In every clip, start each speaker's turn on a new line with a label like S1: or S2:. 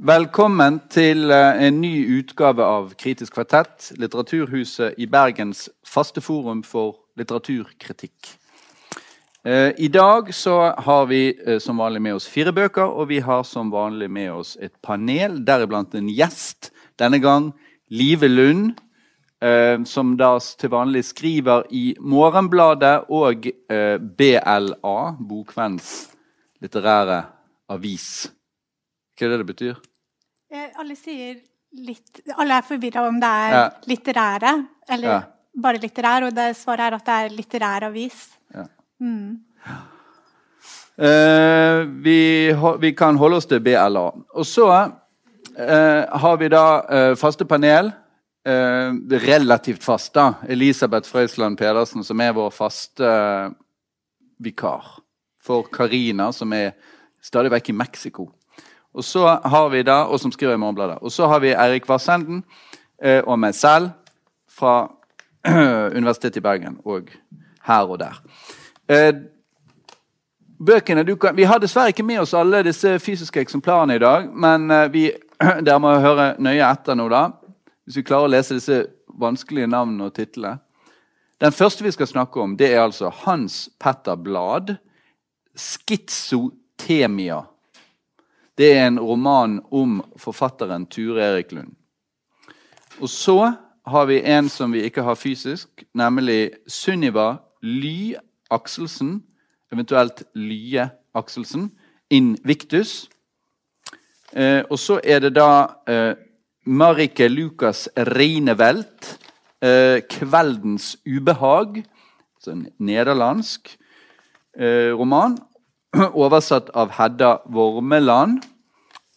S1: Velkommen til eh, en ny utgave av Kritisk kvartett, Litteraturhuset i Bergens faste forum for litteraturkritikk. Eh, I dag så har vi eh, som vanlig med oss fire bøker, og vi har som vanlig med oss et panel, deriblant en gjest. Denne gang Live Lund, som da til vanlig skriver i Morgenbladet og BLA, Bokvenns litterære avis. Hva er det det betyr?
S2: Eh, alle sier litt Alle er forvirra om det er ja. litterære eller ja. bare litterær, og det svaret er at det er litterær avis. Ja. Mm.
S1: Uh, vi, vi, kan holde oss til BLA. Og så uh, har vi da uh, faste panel. Relativt fast, da. Elisabeth Frøysland Pedersen, som er vår faste vikar for Karina, som er stadig vekk i Mexico. Og så har vi da, og som skriver i Morgenbladet. Og så har vi Eirik Vassenden eh, og meg selv fra Universitetet i Bergen og her og der. Eh, bøkene, kan, Vi har dessverre ikke med oss alle disse fysiske eksemplarene i dag, men eh, vi, dere må høre nøye etter nå, da. Hvis vi klarer å lese disse vanskelige navnene og titlene. Den første vi skal snakke om, det er altså Hans Petter Blad. 'Skitsotemia'. Det er en roman om forfatteren Ture Erik Lund. Og så har vi en som vi ikke har fysisk, nemlig Sunniva Ly Akselsen, eventuelt Lye Akselsen, Invictus. Eh, og så er det da eh, Marike Lukas Reinevelt, eh, 'Kveldens ubehag', altså en nederlandsk eh, roman. oversatt av Hedda Vormeland.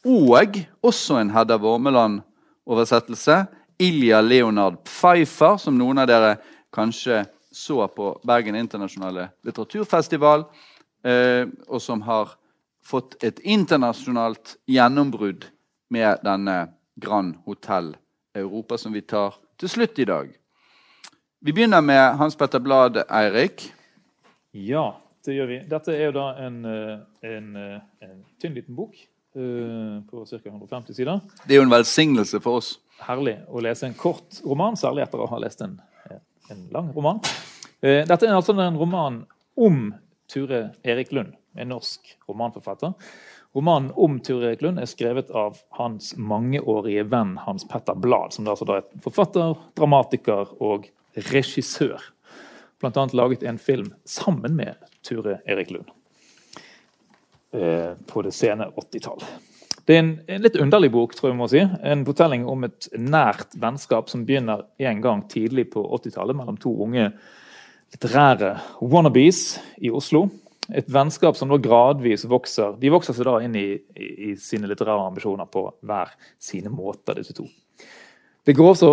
S1: Og også en Hedda Vormeland-oversettelse. Ilja Leonard Pfeiffer, som noen av dere kanskje så på Bergen internasjonale litteraturfestival, eh, og som har fått et internasjonalt gjennombrudd med denne Grand Hotell Europa, som vi tar til slutt i dag. Vi begynner med Hans Petter Blad, Eirik.
S3: Ja det gjør vi. Dette er jo da en, eh, en, eh, en tynn liten bok på ca. 150 sider.
S1: Det er jo en velsignelse for oss.
S3: Herlig å lese en kort roman, særlig etter å ha lest en, en lang roman. Uh, dette er altså en roman om Ture Erik Lund, en norsk romanforfatter. Romanen om Ture Erik Lund er skrevet av hans mangeårige venn Hans Petter Blad, som er altså er forfatter, dramatiker og regissør. Blant annet laget en film sammen med Ture Erik Lund eh, på det sene 80-tall. Det er en, en, litt underlig bok, tror jeg må si. En fortelling om et nært vennskap som begynner en gang tidlig på 80-tallet mellom to unge litterære wannabes i Oslo. Et vennskap som da gradvis vokser De vokser seg da inn i, i, i sine litterære ambisjoner på hver sine måter, disse to. Det går også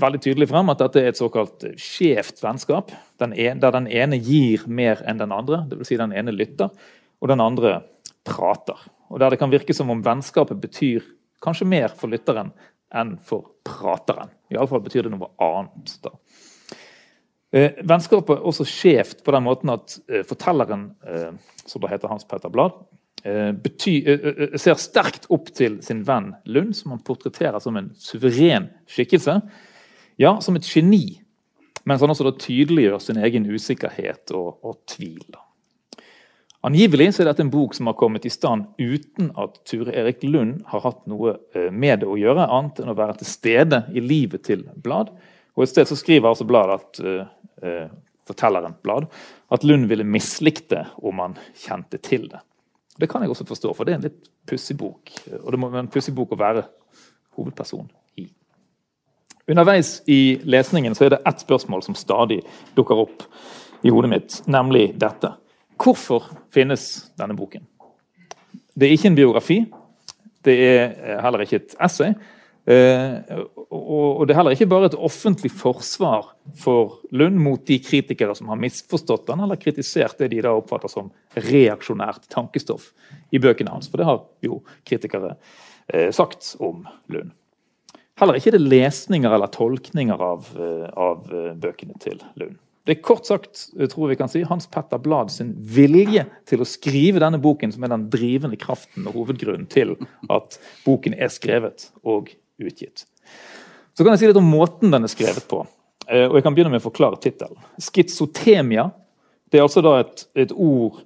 S3: veldig tydelig frem at dette er et såkalt skjevt vennskap. Den en, der den ene gir mer enn den andre, dvs. Si den ene lytter, og den andre prater. Og Der det kan virke som om vennskapet betyr kanskje mer for lytteren enn for prateren. Iallfall betyr det noe annet. da. Eh, vennskapet er også skjevt på den måten at eh, fortelleren, eh, som da heter Hans Petter Blad, bety, eh, ser sterkt opp til sin venn Lund, som han portretterer som en suveren skikkelse. Ja, som et geni, mens han også da tydeliggjør sin egen usikkerhet og, og tvil. Angivelig er dette en bok som har kommet i stand uten at Ture Erik Lund har hatt noe med det å gjøre, annet enn å være til stede i livet til Blad. Og Et sted så skriver altså Blad at, uh, fortelleren Blad at Lund ville mislikt det om han kjente til det. Det kan jeg også forstå, for det er en litt pussig bok. Og det må være en pussig bok å være hovedperson i. Underveis i lesningen så er det ett spørsmål som stadig dukker opp i hodet mitt, nemlig dette. Hvorfor finnes denne boken? Det er ikke en biografi. Det er heller ikke et essay. Eh, og det er heller ikke bare et offentlig forsvar for Lund mot de kritikere som har misforstått han, eller kritisert det de da oppfatter som reaksjonært tankestoff i bøkene hans. For det har jo kritikere eh, sagt om Lund. Heller ikke det lesninger eller tolkninger av, eh, av bøkene til Lund. Det er kort sagt tror vi kan si, Hans Petter Blad sin vilje til å skrive denne boken, som er den drivende kraften og hovedgrunnen til at boken er skrevet og utgitt. Så kan jeg si litt om måten den er skrevet på. Eh, og jeg kan begynne med å forklare tittelen. Skizotemia det er altså da et, et ord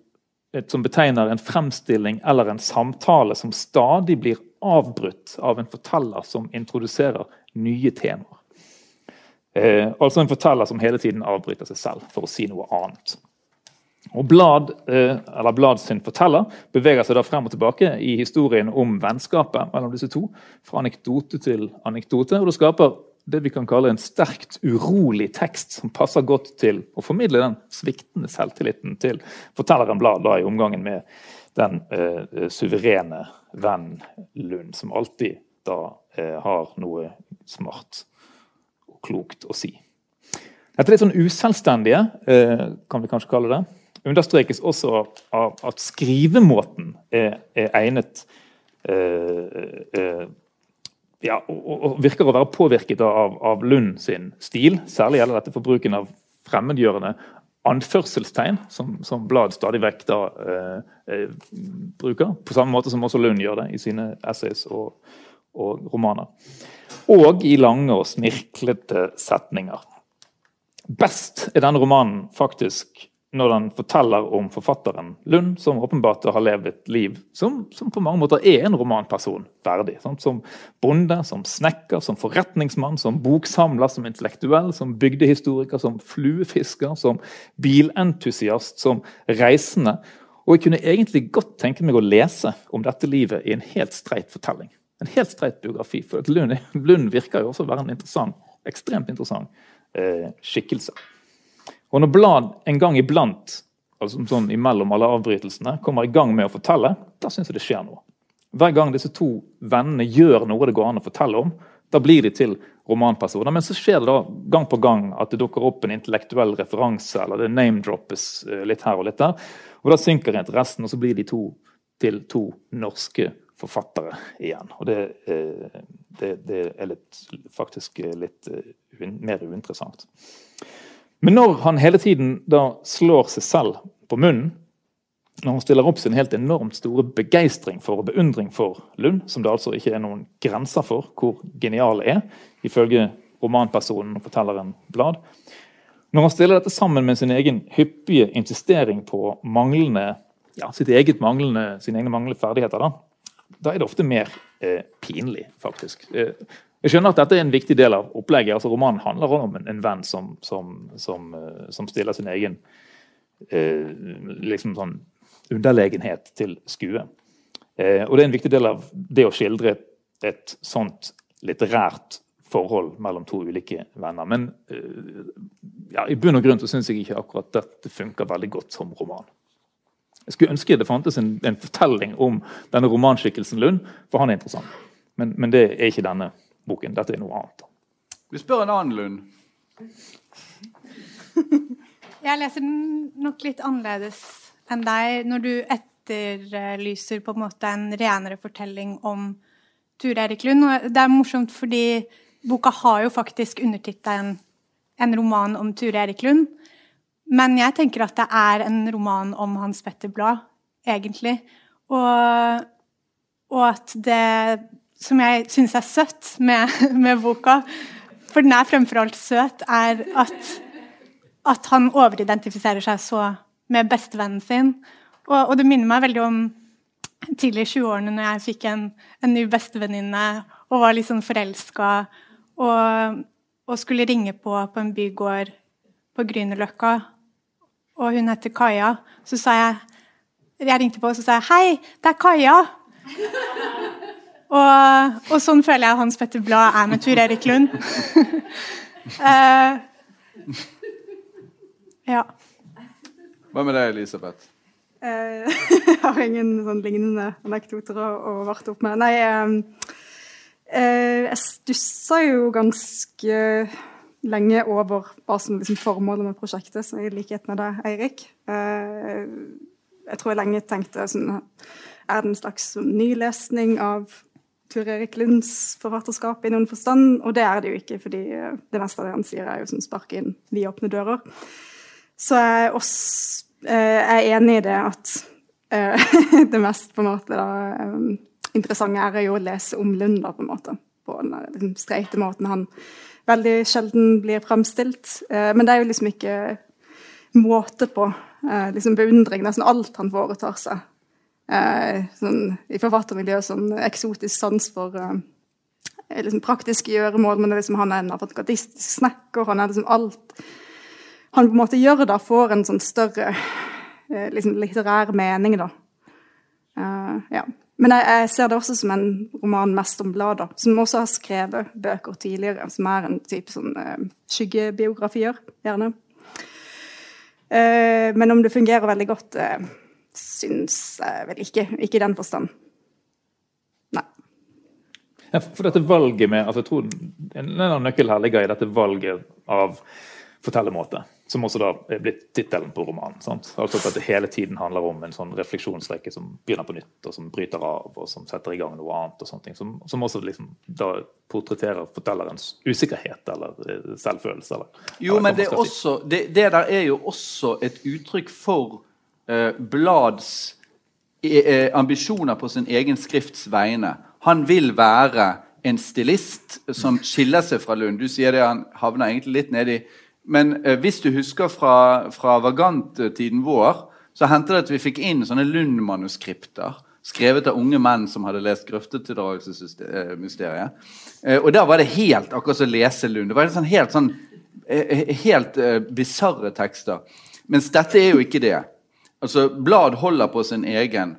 S3: et, som betegner en fremstilling eller en samtale som stadig blir avbrutt av en forteller som introduserer nye temaer. Eh, altså en forteller som hele tiden avbryter seg selv for å si noe annet. Og Blad, eh, eller Blad sin forteller beveger seg da frem og tilbake i historien om vennskapet mellom disse to. Fra anekdote til anekdote. og Det skaper det vi kan kalle en sterkt urolig tekst som passer godt til å formidle den sviktende selvtilliten til fortelleren Blad da i omgangen med den eh, suverene venn Lund, som alltid da eh, har noe smart klokt å si. Dette litt sånn uselvstendige, eh, kan vi kanskje kalle det, understrekes også av at skrivemåten er, er egnet eh, eh, ja, og, virker å være påvirket av, av, Lund sin stil. Særlig gjelder dette for bruken av fremmedgjørende anførselstegn, som, som Blad stadig vekk da eh, bruker. På samme måte som også Lund gjør det i sine essays og, og romaner og i lange og snirklete setninger. Best er denne romanen faktisk når den forteller om forfatteren Lund, som åpenbart har levd et liv som, som på mange måter er en romanperson verdig. Sant? Som bonde, som snekker, som forretningsmann, som boksamler, som intellektuell, som bygdehistoriker, som fluefisker, som bilentusiast, som reisende. Og jeg kunne egentlig godt tenke meg å lese om dette livet i en helt streit fortelling en helt streit biografi. For Lund, Lund, virker jo også å være en interessant, ekstremt interessant eh, skikkelse. Og når Blad en gang iblant, altså sånn imellom alle avbrytelsene, kommer i gang med å fortelle, da syns jeg det skjer noe. Hver gang disse to vennene gjør noe det går an å fortelle om, da blir de til romanpersoner. Men så skjer det da gang på gang at det dukker opp en intellektuell referanse, eller det name-droppes eh, litt her og litt der. Og da synker interessen, og så blir de to til to norske forfattere igjen. Og det, eh, det, det er litt, faktisk litt eh, mer uinteressant. Men når han hele tiden da slår seg selv på munnen, når han stiller opp sin helt enormt store begeistring for og beundring for Lund, som det altså ikke er noen grenser for hvor genial er, ifølge romanpersonen og fortelleren Blad Når han stiller dette sammen med sin egen hyppige insistering på manglende, ja, sitt eget manglende, sine egne manglende ferdigheter, da, da er det ofte mer eh, pinlig, faktisk. Eh, jeg skjønner at dette er en viktig del av opplegget. altså Romanen handler om en, en venn som, som, som, eh, som, stiller sin egen uh, liksom sånn underlegenhet til skue. Uh, og det er en viktig del av det å skildre et, et sånt litterært forhold mellom to ulike venner. Men ja, i bunn og grunn så syns jeg ikke akkurat dette funker veldig godt som roman. Jeg skulle ønske det fantes en, en fortelling om denne romanskikkelsen Lund, for han er interessant. Men, men, det er ikke denne boken. Dette er noe annet.
S1: Vi spør en annen Lund.
S2: Jeg leser den nok litt annerledes enn deg når du etterlyser på en måte en renere fortelling om Ture Erik Lund. Og det er morsomt fordi boka har jo faktisk undertittelen 'En roman om Ture Erik Lund'. Men jeg tenker at det er en roman om Hans Petter Blad, egentlig. Og, og at det som jeg syns er søtt med, med, boka, for den er fremfor alt søt, er at, at han overidentifiserer seg så med bestevennen sin. Og, og, det minner meg veldig om tidlig i 20-årene, når jeg fikk en, en ny bestevenninne og var litt sånn forelska og, og, skulle ringe på på en bygård på Grünerløkka og hun heter Kaja. Så sa jeg Jeg ringte på og så sa jeg, 'Hei, det er Kaja'. og, og, sånn føler jeg Hans Petter Blad er med Tur Erik Lund. uh, ja.
S1: Hva med deg, Elisabeth?
S4: Uh, jeg har ingen sånn lignende anekdoter å, å varte opp med. Nei, um, uh, jeg stussa jo ganske lenge over hva som liksom formålet med prosjektet, så i likhet med deg, Eirik. Eh, jeg tror jeg lenge tenkte sånn Er det en slags nylesning av Tur Erik Lunds forfatterskap i noen forstand? Og det er det jo ikke, fordi det meste av det han sier, er jo sånn sparke inn vidåpne dører. så er jeg også eh, jeg er enig i det at eh, det mest på en måte da, eh, interessante er jo å lese om Lund, da, på en måte. På den liksom, streite måten han veldig sjelden blir fremstilt. Eh, men det er jo liksom ikke måte på eh, liksom beundring. Nesten alt han foretar seg. Eh, sånn, I forfattermiljøet sånn eksotisk sans for liksom praktiske gjøremål, men liksom, han er en avantgardistisk snekker. Han er liksom alt han på en måte gjør da, får en sånn større liksom litterær mening, da. Uh, ja. Men jeg, jeg, ser det også som en roman mest om blader, som også har skrevet bøker tidligere, som er en type sånn uh, skyggebiografier, gjerne. Uh, men om det fungerer veldig godt, uh, syns jeg vel ikke. Ikke i den forstand. Nei.
S3: Ja, for dette valget med altså jeg tror En av nøkkel her ligger i dette valget av fortellermåte. Som også da er blitt tittelen på romanen. Sant? Altså at det hele tiden handler om en sånn refleksjonsrekke som begynner på nytt, og som bryter av, og som setter i gang noe annet. og sånne ting, Som, som også liksom da portretterer fortellerens usikkerhet eller eh, selvfølelse. Eller,
S1: jo,
S3: eller
S1: men det, er også, det, det, der er jo også et uttrykk for eh, Blads eh, ambisjoner på sin egen skrifts vegne. Han vil være en stilist som skiller seg fra Lund. Du sier det han havner egentlig litt nedi men eh, hvis du husker fra, fra Vagant-tiden vår, så hendte det at vi fikk inn sånne Lund-manuskripter. Skrevet av unge menn som hadde lest 'Grøftetildragelsesmysteriet'. Eh, og der var det helt akkurat som å lese Lund. Det var sånn helt sånn eh, helt eh, bisarre tekster. Mens dette er jo ikke det. Altså, Blad holder på sin egen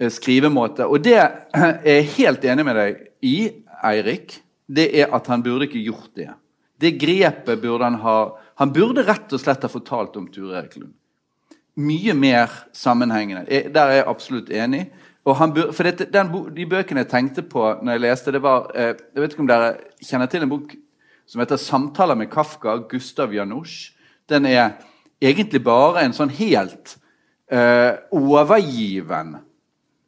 S1: uh, skrivemåte. Og det er jeg helt enig med deg i, Eirik. Det er at han burde ikke gjort det. Det grepet burde han ha Han burde rett og slett ha fortalt om Ture Erik. Mye mer sammenhengende. Der er jeg absolutt enig. Burde, for det, den, De bøkene jeg tenkte på når jeg leste, det var eh, Jeg vet ikke om dere kjenner til en bok som heter 'Samtaler med Kafka', Gustav Janusz. Den er egentlig bare en sånn helt eh, overgiven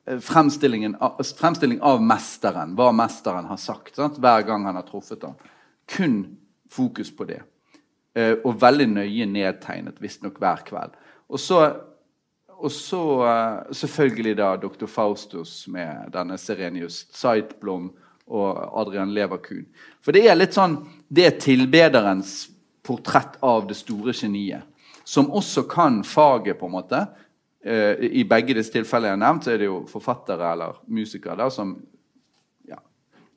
S1: eh, fremstilling av mesteren. Hva mesteren har sagt sant? hver gang han har truffet ham. Kun fokus på det. Eh, og veldig nøye nedtegnet, visstnok hver kveld. Og så, og så uh, selvfølgelig da Dr. Faustus med denne Serenius Zeitblom og Adrian Leverkuhn. For det er litt sånn Det er tilbederens portrett av det store geniet. Som også kan faget, på en måte. Uh, I begge disse tilfellene jeg har nevnt, så er det jo forfattere eller musikere da, som ja,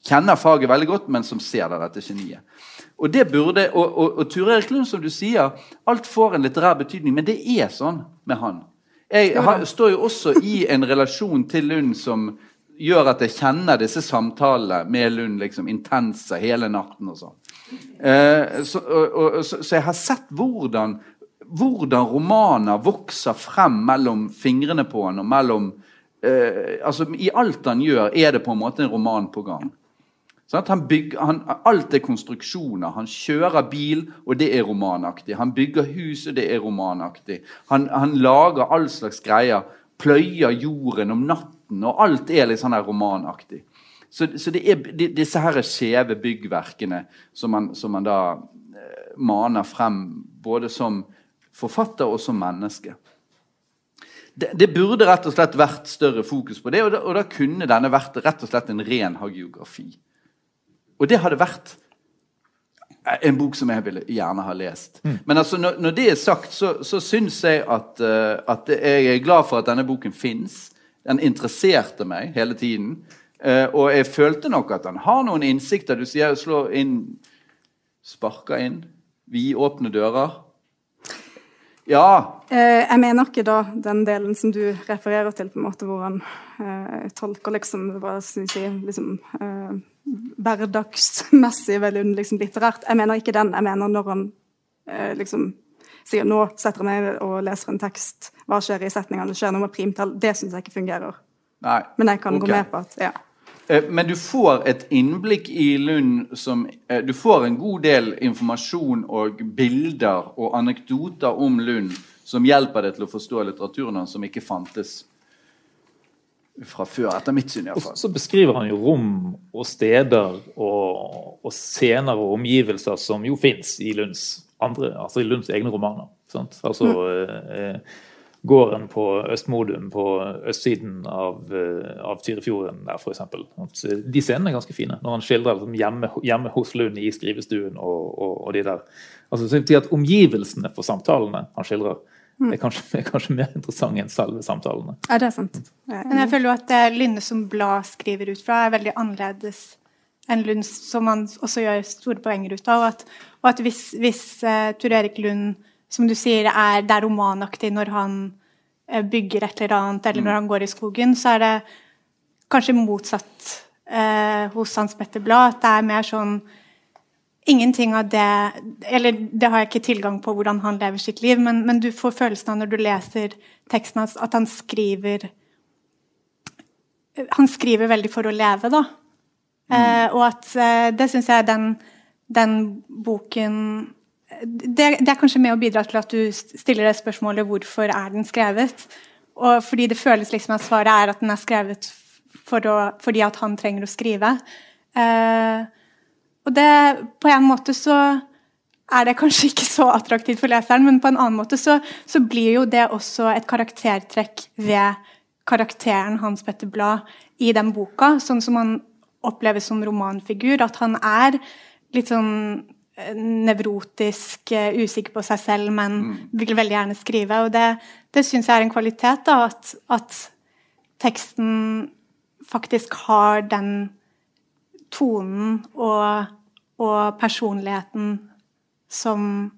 S1: kjenner faget veldig godt, men som ser det, dette geniet. Og det burde, og, og, og Ture Erik Lund, som du sier, alt får en litterær betydning, men det er sånn med han. Jeg har, står jo også i en relasjon til Lund som gjør at jeg kjenner disse samtalene med Lund liksom intense hele natten og sånn. Eh, så, så, så, jeg har sett hvordan, hvordan romaner vokser frem mellom fingrene på han og mellom eh, altså I alt han gjør, er det på en måte en roman på gang. Sånn, bygger, han, alt er konstruksjoner. Han kjører bil, og det er romanaktig. Han bygger hus, og det er romanaktig. Han, han lager all slags greier. Pløyer jorden om natten, og alt er litt sånn romanaktig. Så, så, det er de, disse her skjeve byggverkene som man, som man da eh, maner frem, både som forfatter og som menneske. Det, det, burde rett og slett vært større fokus på det, og da, og da kunne denne vært rett og slett en ren hagiografi. Og det hadde vært en bok som jeg ville gjerne ha lest. Mm. Men altså, når, når, det er sagt, så, så syns jeg at, uh, at, jeg er glad for at denne boken fins. Den interesserte meg hele tiden. Uh, og jeg følte nok at han har noen innsikter. Du sier slå inn Sparker inn. Vidåpne dører. Ja.
S4: Uh, jeg mener ikke da den delen som du refererer til, på en måte hvor han tolker liksom hva skal vi si, liksom hverdagsmessig veldig liksom, litterært. Jeg mener ikke den. Jeg mener når han eh, liksom sier nå setter jeg meg og leser en tekst, hva skjer i setningene, det skjer noe med primtall. Det syns jeg ikke fungerer.
S1: Nei.
S4: Men jeg kan okay. gå med på at ja.
S1: Eh, men du får et innblikk i Lund som eh, Du får en god del informasjon og bilder og anekdoter om Lund som hjelper deg til å forstå litteraturen hans, som ikke fantes fra før, etter mitt syn iallfall.
S3: Så beskriver han jo rom og steder og, og scener og omgivelser som jo fins i Lunds andre, altså i Lunds egne romaner. Sant? Altså eh, gården på Østmodum på østsiden av, eh, av Tyrifjorden der, f.eks. De scenene er ganske fine. Når han skildrer liksom, hjemme, hjemme, hos Lund i skrivestuen og, og, og de der. Altså, så at Omgivelsene for samtalene han skildrer, er kanskje, er kanskje mer interessant enn selve samtalene.
S4: Ja, det er sant.
S2: Men jeg føler jo at det Lynne som blad skriver ut fra, er veldig annerledes enn Lund, som han også gjør store poenger ut av. Og at, og at hvis, hvis uh, Tor Erik Lund, som du sier, er, det er romanaktig når han uh, bygger et eller annet, eller når han går i skogen, så er det kanskje motsatt uh, hos Hans Petter Blad. At det er mer sånn Ingenting av det Eller det har jeg ikke tilgang på hvordan han lever sitt liv, men, men du får følelsen av når du leser teksten hans, at han skriver Han skriver veldig for å leve, da. Mm. Eh, og at eh, det syns jeg den, den boken det, det, er kanskje med å bidra til at du stiller det spørsmålet hvorfor er den skrevet. Og fordi det føles liksom at svaret er at den er skrevet for å, fordi at han trenger å skrive. Eh, og det, på en måte så er det kanskje ikke så attraktivt for leseren, men på en annen måte så, så blir jo det også et karaktertrekk ved karakteren Hans Petter Blad i den boka, sånn som han oppleves som romanfigur. At han er litt sånn eh, nevrotisk, eh, usikker på seg selv, men mm. vil veldig gjerne skrive. Og det, det syns jeg er en kvalitet, da, at, at teksten faktisk har den tonen og, og personligheten som,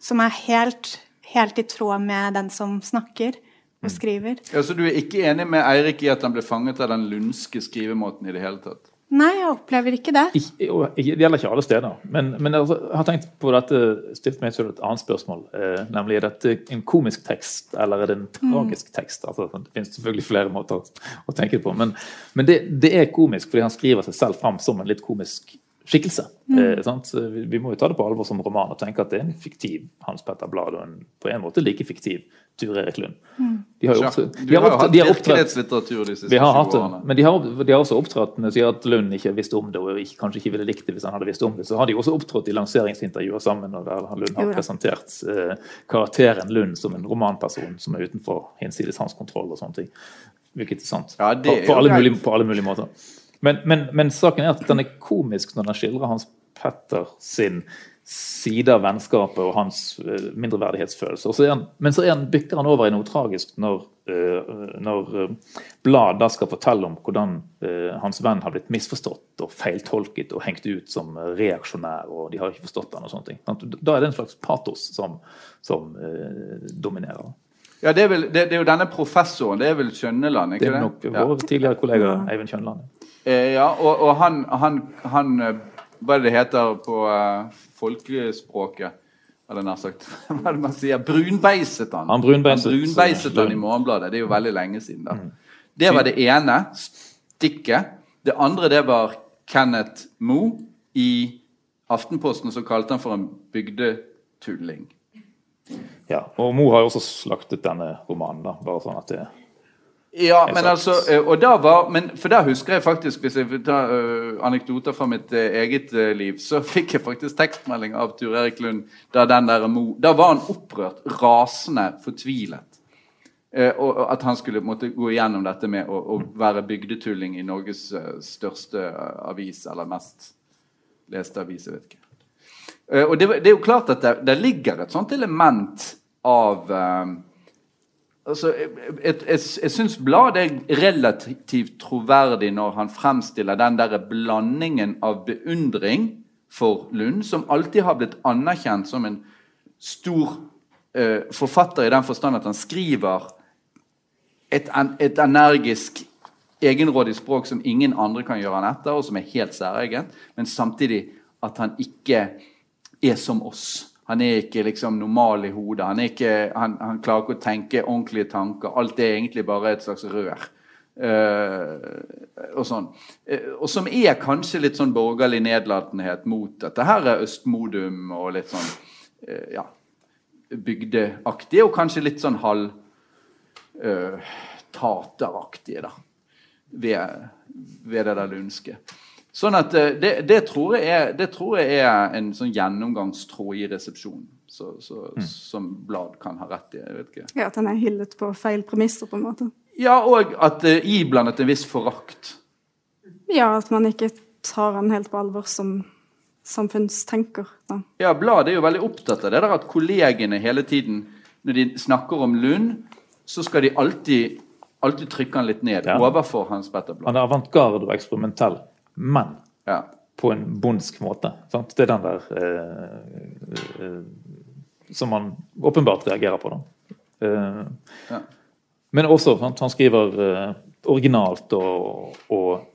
S2: som er helt, helt, i tråd med den som snakker og mm. skriver.
S1: Ja, Så du er ikke enig med Eirik i at han ble fanget av den lundske skrivemåten i det hele tatt?
S2: Nei, jeg opplever ikke det.
S3: det gjelder ikke alle steder. Men, men altså, jeg har tenkt på dette, stilt meg selv et annet spørsmål. Eh, nemlig er dette en komisk tekst, eller er det en tragisk mm. tekst? Altså, det finnes selvfølgelig flere måter å tenke på, men, men det, det, er komisk fordi han skriver seg selv fram som en litt komisk skikkelse. Mm. Eh, vi, vi, må jo ta det på alvor som roman og tenke at det er en fiktiv Hans Petter Blad og en på en måte like fiktiv Ture Erik Lund. Mm.
S1: De har jo opptrådt, de har hatt virkelighetslitteratur de siste årene.
S3: Men de har, de har også opptrådt med sier at Lund ikke visste om det og ikke, kanskje ikke ville likt det hvis han hadde visst om det. Så har de også opptrådt i lanseringsintervjuer sammen og der Lund har presentert eh, karakteren Lund som en romanperson som er utenfor hinsides hans kontroll og sånne ting. Hvilket er sant. Ja, på, på, alle mulige, på alle mulige måter. Men, men, men, saken er at den er komisk når den skildrer Hans Petter sin side av vennskapet og hans uh, mindreverdighetsfølelse. Så han, men så han, bykker han over i noe tragisk når, uh, når uh, Blad da skal fortelle om hvordan hans venn har blitt misforstått og feiltolket og hengt ut som reaksjonær, og de har ikke forstått han og sånne ting. Da er det en slags patos som, som dominerer.
S1: Ja, det er, vel, det, det er, jo denne professoren, det er vel Kjønneland? ikke
S3: det? er nok vår ja. tidligere kollega Eivind Kjønneland.
S1: Eh, ja, og, og han, han, han, eh, Hva er det det heter på uh, folkespråket? Eller nær sagt Hva er det man sier? Brunbeiset han.
S3: Han brunbeiset,
S1: han brunbeiset han i Morgenbladet. Det er jo veldig lenge siden. da. Mm. Det var det ene stikket. Det andre det var Kenneth Moe i Aftenposten, som kalte han for en bygdetulling.
S3: Ja, og Mo har jo også slaktet denne romanen. da, bare sånn at det
S1: ja, men altså eh, og da var, men, For da husker jeg faktisk, hvis jeg tar uh, anekdoter fra mitt uh, eget uh, liv, så fikk jeg faktisk tekstmelding av Tur Erik Lund. Da, den der, Mo da var han opprørt, rasende, fortvilet. og At han skulle måtte gå igjennom dette med å, å være bygdetulling i Norges største avis, eller mest leste avis. jeg vet ikke. og det, det, er jo klart at det, det ligger et sånt element av Altså, jeg jeg, jeg syns Blad er relativt troverdig når han fremstiller den der blandingen av beundring for Lund, som alltid har blitt anerkjent som en stor uh, forfatter i den forstand at han skriver et, et energisk, egenrådig språk som ingen andre kan gjøre han etter, og som er helt særegent, men samtidig at han ikke er som oss. Han er ikke liksom normal i hodet. Han, han, han, klarer ikke å tenke ordentlige tanker. Alt er egentlig bare et slags rør. Uh, og sånn. Uh, og som er kanskje litt sånn borgerlig nedlatenhet mot dette her er Østmodum og litt sånn uh, ja, bygdeaktig, og kanskje litt sånn halv tateraktige, da. Ved, ved det der lundske. Sånn at eh, det, det, tror jeg er, det tror jeg er en sånn gjennomgangstråd i resepsjonen. Så, så, Som blad kan ha rett i. jeg vet ikke.
S4: Ja, At den er hyllet på feil premisser, på en måte.
S1: Ja, og at det er iblandet en viss forakt.
S4: Ja, at man ikke tar den helt på alvor som samfunnstenker. Da.
S1: Ja, bladet er jo veldig opptatt av det der at kollegene hele tiden, når de snakker om Lund, så skal de alltid, alltid trykke han litt ned
S3: Ja.
S1: overfor Hans Petter Blad.
S3: Han er avantgarde og eksperimentell, men
S1: Ja.
S3: på en bondsk måte. Sant? Det er den der eh, eh, som man åpenbart reagerer på. da. Eh,
S1: Ja.
S3: Men også, sant? han skriver eh, originalt og, og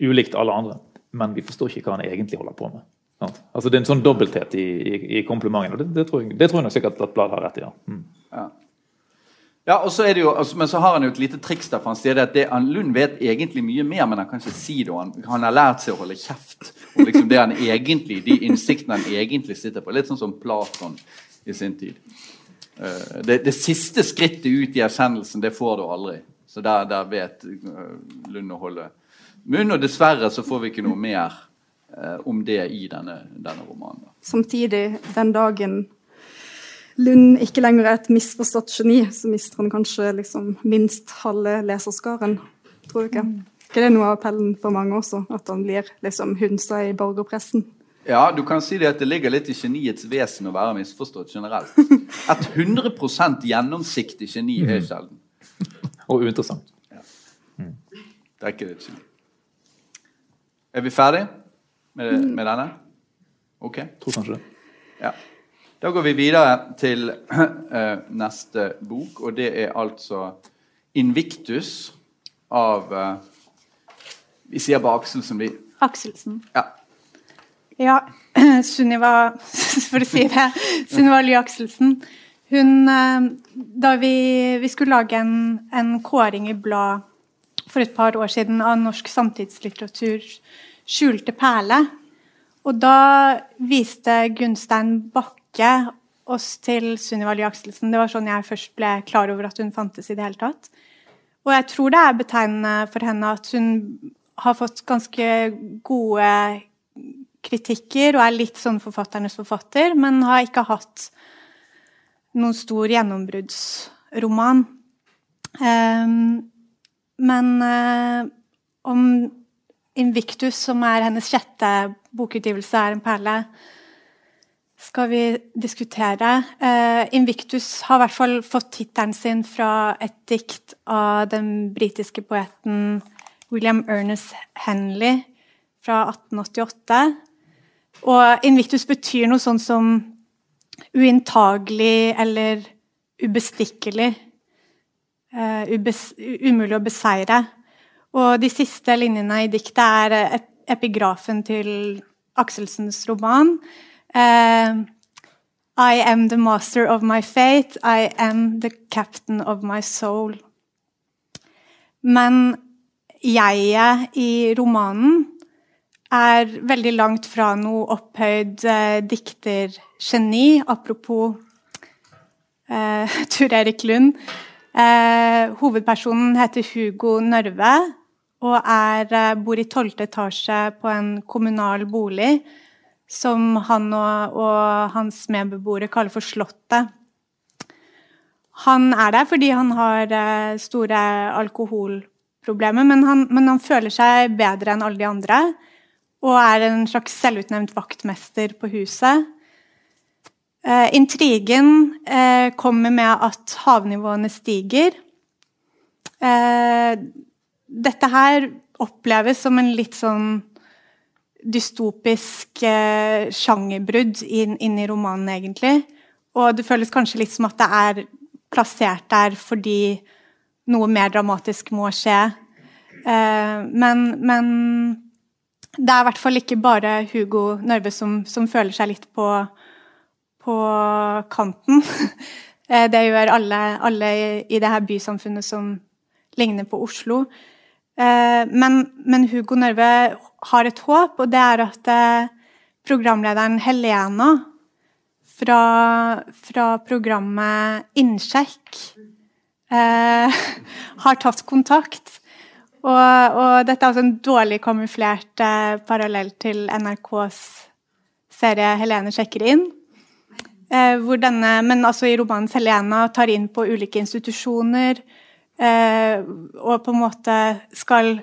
S3: ulikt alle andre. Men vi forstår ikke hva han egentlig holder på med. Sant? Altså Det er en sånn dobbelthet i, i, i komplimenten, og det, det, tror jeg, det tror jeg nok sikkert at Blad har rett i. ja. Mm.
S1: Ja. Ja, og så er det jo, altså, Men så har han jo et lite triks der, for han sier det at det, han, Lund vet egentlig mye mer, men han kan ikke si det. og Han, han har lært seg å holde kjeft om liksom det han egentlig, de innsiktene han egentlig sitter på. Litt sånn som Platon i sin tid. Uh, det, det siste skrittet ut i erkjennelsen, det får du aldri. Så der, der vet uh, Lund å holde munn. Og dessverre så får vi ikke noe mer uh, om det i denne, denne romanen.
S4: Samtidig, den dagen Lund ikke lenger er et misforstått geni, så mister han kanskje liksom minst halve leserskaren. Tror du ikke? ikke det er noe av appellen for mange også? At han blir liksom hunsa i borgerpressen?
S1: Ja, du kan si det at det ligger litt i geniets vesen å være misforstått generelt. Et 100% gjennomsiktig geni er sjelden.
S3: Og uinteressant.
S1: Det er ikke et geni. Er vi ferdig med, med denne? Ok.
S3: Tror kanskje det.
S1: Ja. Da går vi videre til eh, neste bok, og det er altså 'Invictus' av eh, Vi sier bare Akselsen, vi.
S2: Akselsen.
S1: Ja.
S2: Ja, Sunniva For å si det. Sunniva Ly Akselsen. Hun eh, Da vi, vi skulle lage en, en kåring i blad for et par år siden av norsk samtidslitteratur 'Skjulte perle'. Og da viste Gunstein Bakke oss til Sunniva Lie Akselsen. Det var sånn jeg først ble klar over at hun fantes i det hele tatt. Og jeg tror det er betegnende for henne at hun har fått ganske gode kritikker og er litt sånn forfatternes forfatter, men har ikke hatt noen stor gjennombruddsroman. Um, men eh, om Invictus, som er hennes sjette bokutgivelse, er en perle, skal vi diskutere. Uh, Invictus har i hvert fall fått tittelen sin fra et dikt av den britiske poeten William Ernest Henley fra 1888. Og Invictus betyr noe sånn som uinntagelig eller ubestikkelig. Uh, ubes umulig å beseire. Og de siste linjene i diktet er ep epigrafen til Akselsens roman. Eh, I am the master of my fate, I am the captain of my soul. Men jeget i romanen er veldig langt fra noe opphøyd eh, diktergeni, apropos eh, Tur Erik Lund. Eh, hovedpersonen heter Hugo Nørve og er, eh, bor i tolvte etasje på en kommunal bolig som han og, og hans medbeboere kaller for Slottet. Han er der fordi han har eh, store alkoholproblemer, men han, men han føler seg bedre enn alle de andre. Og er en slags selvutnevnt vaktmester på huset. Eh, intrigen eh, kommer med at havnivåene stiger. Eh, dette her oppleves som en litt sånn dystopisk eh, sjangerbrudd inn, inn i romanen, egentlig. Og det føles kanskje litt som at det er plassert der fordi noe mer dramatisk må skje. Eh, men, men det er i hvert fall ikke bare Hugo Nørve som, som føler seg litt på, på kanten. Eh, det gjør alle, alle i, i det her bysamfunnet som ligner på Oslo. Eh, men, men Hugo Nørve har et håp, og det er at eh, programlederen Helena fra, fra programmet Innsjekk eh, har tatt kontakt. Og, og dette er altså en dårlig kamuflert eh, parallell til NRKs serie 'Helene sjekker inn'. Eh, hvor denne, men altså i romanen 'Helena' tar inn på ulike institusjoner og på en måte skal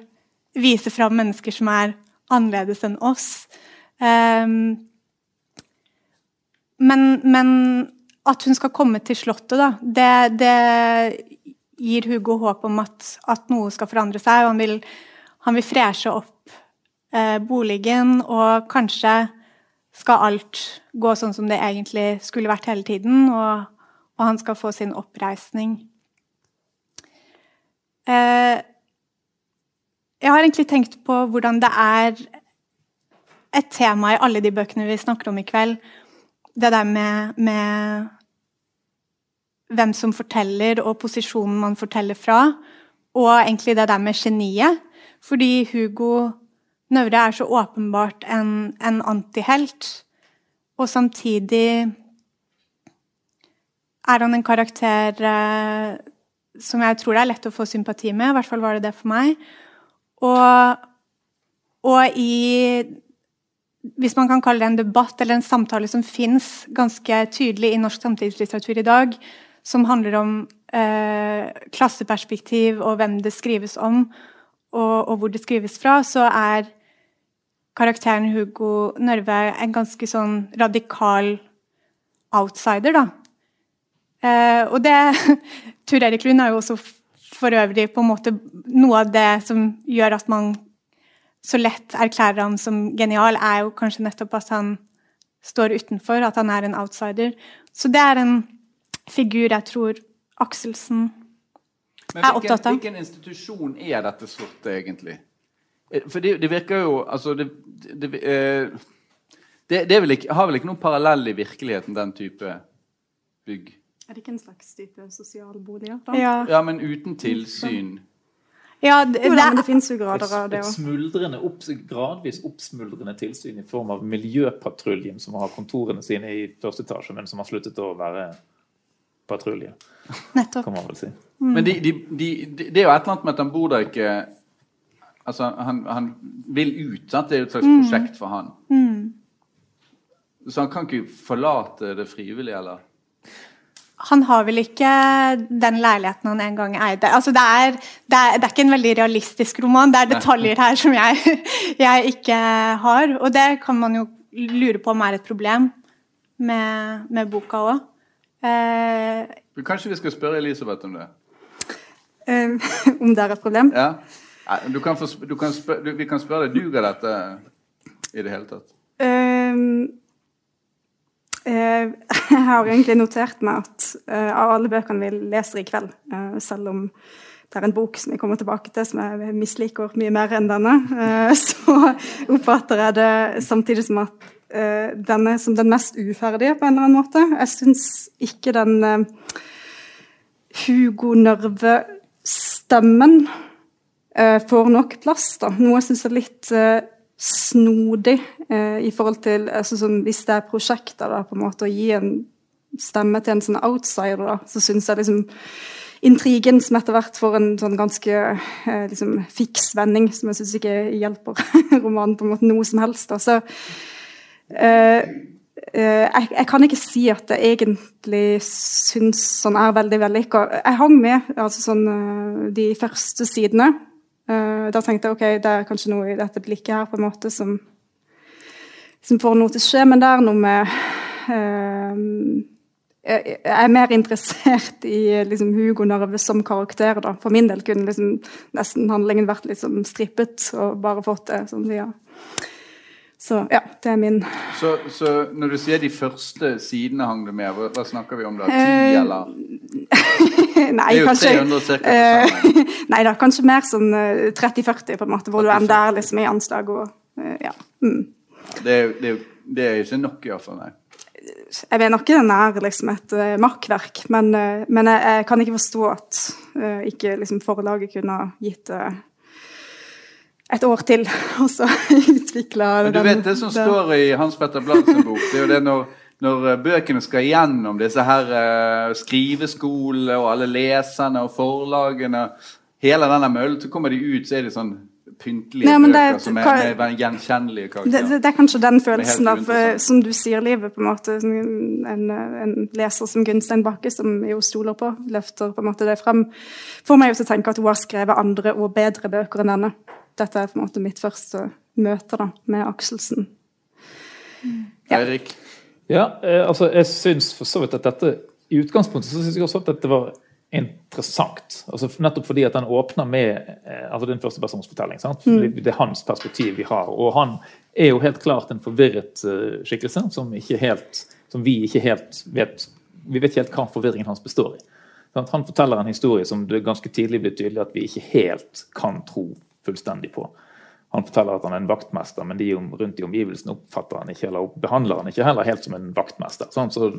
S2: vise fram mennesker som er annerledes enn oss. Eh, men, men, at hun skal komme til Slottet, da, det, det gir Hugo håp om at, at, noe skal forandre seg. og Han vil, han vil freshe opp eh, boligen, og kanskje skal alt gå sånn som det egentlig skulle vært hele tiden, og, og han skal få sin oppreisning. Eh, jeg har egentlig tenkt på hvordan det er et tema i alle de bøkene vi snakker om i kveld. Det der med, med hvem som forteller, og posisjonen man forteller fra. Og egentlig det der med geniet. Fordi Hugo Nøvre er så åpenbart en, en antihelt. Og samtidig er han en karakter eh, som jeg tror det er lett å få sympati med. I hvert fall var det det for meg. Og, og i Hvis man kan kalle det en debatt eller en samtale som fins ganske tydelig i norsk samtidslitteratur i dag, som handler om eh, klasseperspektiv og hvem det skrives om, og, og, hvor det skrives fra, så er karakteren Hugo Nørve en ganske sånn radikal outsider, da. Eh, og det Tur Erik Lund er jo også for øvrig på en måte noe av det som gjør at man så lett erklærer ham som genial, er jo kanskje nettopp at han står utenfor, at han er en outsider. Så det er en figur jeg tror Akselsen
S1: Men er opptatt av. Hvilken institusjon er dette sorte, egentlig? Eh, for det, det virker jo Altså, det, det, eh, det, det vel ikke, har vel ikke noen parallell i virkeligheten, den type bygg?
S4: Er det ikke en slags type sosialboliger?
S2: Ja.
S1: ja, men uten tilsyn.
S2: Ja, det,
S4: det, det fins jo grader av det
S3: òg. Opp, gradvis oppsmuldrende tilsyn i form av miljøpatruljen som har kontorene sine i første etasje, men som har sluttet å være patrulje.
S2: Nettopp.
S3: Kan man vel si.
S1: Mm. Men de, de, de, det er jo et eller annet med at han bor der ikke Altså, han, han vil ut. Sant? Det er jo et slags mm. prosjekt for han.
S2: Mm.
S1: Så han kan ikke forlate det frivillig, eller?
S2: Han har vel ikke den leiligheten han en gang eide. Altså, det, er, det, er, det er ikke en veldig realistisk roman. Det er detaljer her som jeg, jeg ikke har. Og det kan man jo lure på om er et problem med, med boka òg.
S1: Eh, Kanskje vi skal spørre Elisabeth om det?
S4: Um, om det er et problem?
S1: Ja. Du kan få, du kan spør, du, vi kan spørre deg. Duger dette i det hele tatt?
S4: Um, jeg har egentlig notert meg at uh, av alle bøkene vi leser i kveld, uh, selv om det er en bok som jeg kommer tilbake til som jeg misliker mye mer enn denne, så oppfatter jeg det samtidig som at denne som den mest uferdige, på en eller annen måte. Jeg syns ikke den Hugo Nørve-stemmen får nok plass. da. Noe jeg syns er litt snodig i forhold til altså, sånn, Hvis det er prosjekter, da, på en måte, å gi en stemme til en sånn outsider, da, så syns jeg liksom intrigen som etter hvert får en sånn ganske eh, liksom, fiks vending, som jeg syns ikke hjelper romanen på en måte noe som helst. Da. Så Eh, eh, jeg, jeg, kan ikke si at jeg egentlig syns sånn er veldig vellykka. Jeg hang med altså sånn, eh, de første sidene. Da tenkte jeg ok, det er kanskje noe i dette blikket her på en måte som, som får noe til å skje, men det er noe med jeg er mer interessert i liksom, Hugo Narve som karakter. Da. For min del kunne liksom, nesten handlingen vært liksom, strippet og bare fått det sånn ja. Så ja, det er min
S1: så, så, når du sier de første sidene hang du med, hva, snakker vi om da? Ti, uh, eller?
S4: nei,
S1: det er jo
S4: kanskje
S1: 300 cirka uh,
S4: Nei da, kanskje mer sånn 30-40, på en måte, hvor du ender liksom i anslag og ja. Mm.
S1: Det, er, det, det er ikke nok, iallfall, nei.
S4: Jeg mener ikke den er liksom et uh, makkverk, men, uh, men jeg, jeg, kan ikke forstå at uh, ikke liksom, forlaget kunne gitt uh, et år til, og så utvikla
S1: den Du vet det som den. står i Hans Petter Bladsen bok, det er jo det når, når eh, bøkene skal gjennom disse her uh, skriveskolene og alle leserne og forlagene hele denne møllen, så kommer de ut, så er de sånn pyntelige
S4: Nei, bøker det-
S1: som er,
S4: hva-
S1: med gjenkjennelige
S4: Det,
S1: karakterer.
S4: det, det er kanskje den følelsen av, eh, som du sier, Livet, på en måte. En, en leser som Gunstein Bakke, som jeg jo stoler på, løfter på en måte det frem. Får meg jo til å tenke at hun har skrevet andre og bedre bøker enn denne. Dette er på en måte mitt første møte da, med Akselsen. Ja.
S1: Eirik?
S3: Ja, eh, altså jeg syns for så vidt at dette I utgangspunktet så syns jeg også at dette var interessant. Altså Nettopp fordi at den åpner med eh, altså den første en førstepersonsfortelling. sant? Det er hans perspektiv vi har. Og han er jo helt klart en forvirret eh, skikkelse som, ikke helt, som vi ikke helt vet Vi vet ikke helt hva forvirringen hans består i. Han forteller en historie som det ganske tidlig blir tydelig at vi ikke helt kan tro fullstendig på. Han forteller at han er en vaktmester, men de rundt i omgivelsene oppfatter han ikke, eller behandler han ikke heller helt som en vaktmester. Sånn, så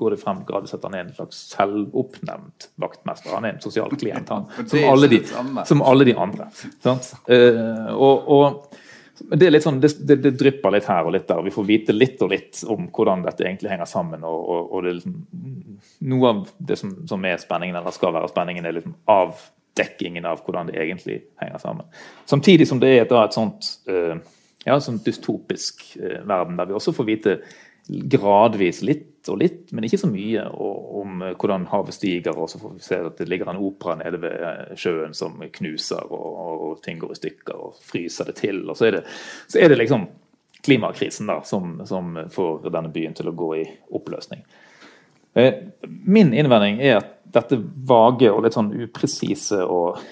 S3: går det frem gradvis at han er en slags selvoppnevnt vaktmester. Han er en sosial klient, han, som, alle de, som alle de andre. Sånn? Uh, og, og det er litt sånn, det, det, det drypper litt her og litt der. og Vi får vite litt og litt om hvordan dette egentlig henger sammen. og, og, og det liksom, Noe av det som, som er spenningen, eller skal være spenningen, er liksom avdekkingen av hvordan det egentlig henger sammen. Samtidig som det er da et sånt eh, ja, sånn dystopisk eh, verden, der vi også får vite gradvis litt og litt, men ikke så mye, om eh, hvordan havet stiger. Og så får vi se at det ligger en opera nede ved sjøen som knuser, og, og ting går i stykker og fryser det til. Og så er det, så er det liksom klimakrisen da, som, som får denne byen til å gå i oppløsning. Min innvending er at dette vage og litt sånn upresise og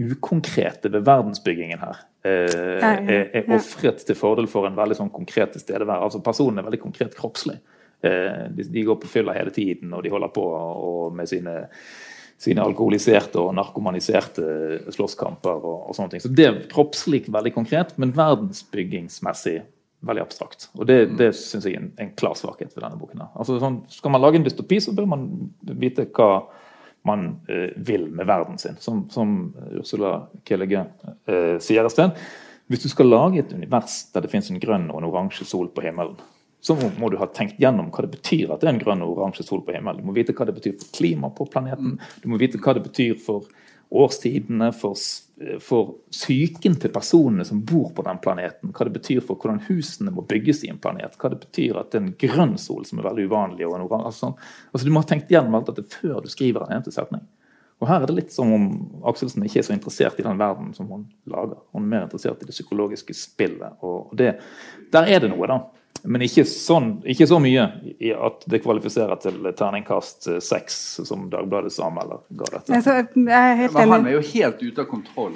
S3: ukonkrete ved verdensbyggingen her eh, er, er ofret til fordel for en veldig sånn konkret tilstedeværelse. Altså personen er veldig konkret kroppslig. Eh, De, de går på fylla hele tiden, og de holder på og med sine, sine alkoholiserte og narkomaniserte slåsskamper og, og sånne ting. Så det er kroppslig veldig konkret, men verdensbyggingsmessig veldig abstrakt. Og det, det syns jeg er en, en klar svakhet ved denne boken. Altså, sånn, skal man lage en dystopi, så bør man vite hva man eh, vil med verden sin. Som, som Ursula Kelege eh, sier et sted. Hvis du skal lage et univers der det finnes en grønn og en oransje sol på himmelen, så må, du ha tenkt gjennom hva det betyr at det er en grønn og oransje sol på himmelen. Du må vite hva det betyr for klimaet på planeten. Du må vite hva det betyr for årstidene, for, for psyken til personene som bor på den planeten. Hva det betyr for hvordan husene må bygges i en planet. Hva det betyr at det er en grønn sol som er veldig uvanlig. og oran- altså, sånn. altså, Du må ha tenkt gjennom alt dette før du skriver en eneste setning. Og Her er det litt som om Akselsen ikke er så interessert i den verden som hun lager. Hun er mer interessert i det psykologiske spillet. og det, Der er det noe, da. Men ikke, sånn, ikke så mye i at det kvalifiserer til terningkast eh, seks, som Dagbladets anmelder ga dette.
S4: Altså, jeg er helt
S1: Men han er jo helt ute av kontroll.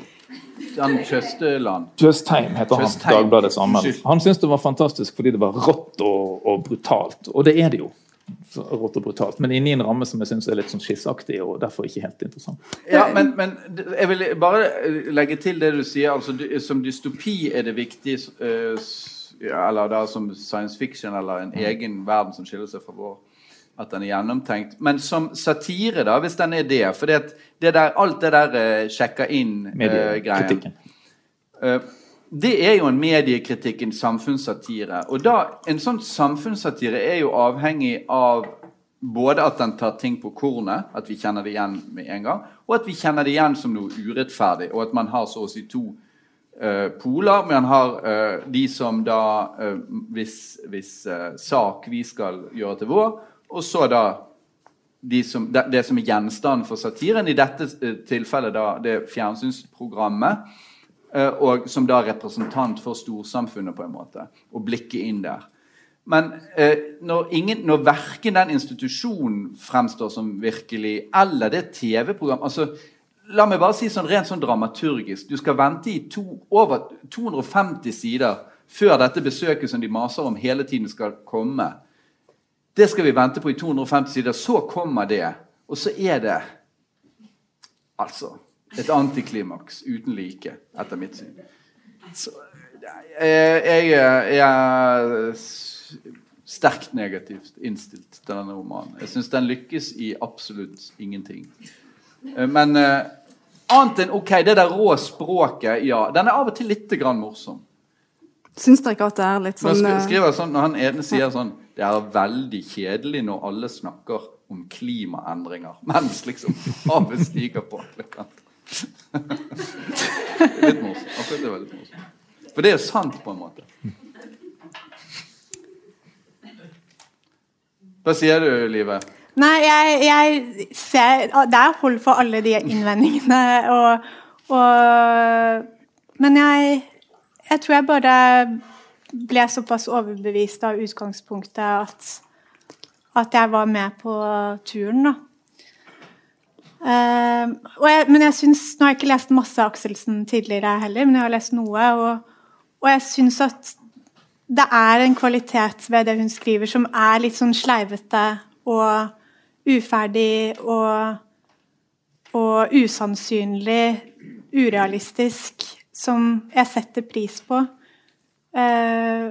S1: Han Tjøsteland.
S3: Tjøstheim heter han,
S1: Dagbladet
S3: Dagbladets anmelder. Han syntes det var fantastisk fordi det var rått og, og brutalt. Og det er det jo. Rått og brutalt. Men inni en ramme som jeg syns er litt sånn skissaktig, og derfor ikke helt interessant.
S1: Ja, men, men jeg vil bare legge til det du sier. altså Som dystopi er det viktig eh, Eller da som science fiction eller en egen verden som skiller seg fra vår. At den er gjennomtenkt. Men som satire, da, hvis den er det For det, det der, alt det der uh, sjekker inn-greien
S3: uh,
S1: Eh, det er jo en mediekritikk, en samfunnssatire. Og da, en sånn samfunnssatire er jo avhengig av både at den tar ting på kornet, at vi kjenner det igjen med en gang, og at vi kjenner det igjen som noe urettferdig, og at man har så å si to eh, poler. han har eh, de som da eh, Hvis, hvis eh, sak vi skal gjøre til vår, og så da de som, det, det som er gjenstand for satiren, i dette eh, tilfellet da det fjernsynsprogrammet, eh, og som da representant for storsamfunnet, på en måte, og blikket inn der. Men eh, når, ingen, når verken den institusjonen fremstår som virkelig, eller det TV-program altså, La meg bare si sånn rent sånn dramaturgisk. Du skal vente i to, over 250 sider før dette besøket som de maser om hele tiden skal komme. Det skal vi vente på i 250 sider. Så kommer det. Og så er det altså et antiklimaks uten like, etter mitt syn. Så, jeg, jeg, jeg er sterkt negativt innstilt til denne romanen. Jeg syns den lykkes i absolutt ingenting. Eh, Men eh, annet enn ok, det der rå språket, ja. Den er av og til litt grann morsom.
S4: Syns dere ikke at det er litt sånn
S1: skri-
S4: eh,
S1: skriver sånn, når han ene sier sånn Det er veldig kjedelig når alle snakker om klimaendringer, mens liksom havet stiger på. litt morsomt. Akkurat det morsomt. For det er jo sant, på en måte. Hva sier du, Live?
S2: Nei, jeg, jeg ser Det er hold for alle de innvendingene. Og, og, men jeg, jeg tror jeg bare ble såpass overbevist av utgangspunktet at, at jeg var med på turen, da. Uh, jeg, men jeg synes, Nå har jeg ikke lest masse Akselsen tidligere heller, men jeg har lest noe. Og, og jeg syns at det er en kvalitet ved det hun skriver, som er litt sånn sleivete og uferdig og, og usannsynlig, urealistisk, som jeg setter pris på. Eh,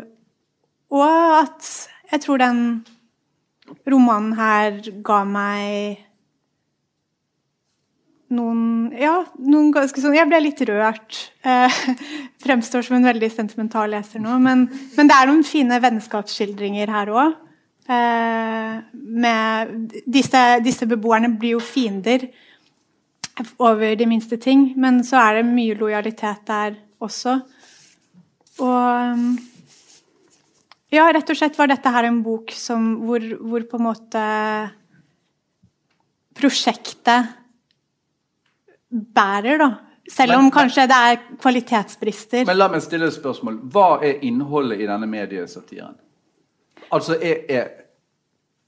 S2: og at jeg tror den romanen her ga meg noen Ja, noen ganske sånn Jeg ble litt rørt. Eh, fremstår som en veldig sentimental leser nå. Men, men det er noen fine vennskapsskildringer her òg. Eh, disse, disse, beboerne blir jo fiender over de minste ting, men så er det mye lojalitet der også. Og ja, rett og slett var dette her en bok som, hvor, hvor på en måte prosjektet bærer, da. Selv om men, kanskje det er kvalitetsbrister.
S1: Men la meg stille et spørsmål. Hva er innholdet i denne mediesatiren? Altså, er, er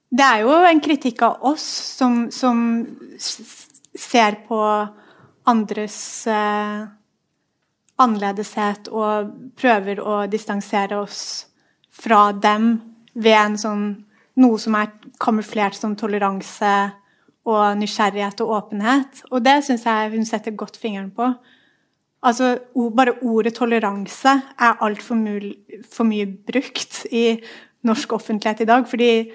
S2: Det er jo en kritikk av oss som, som ser på andres eh, annerledeshet og prøver å distansere oss fra dem ved en sånn noe som er kamuflert som toleranse og nysgjerrighet og åpenhet. Og det syns jeg hun setter godt fingeren på. Altså, Bare ordet toleranse er altfor for mye brukt i norsk offentlighet i dag. fordi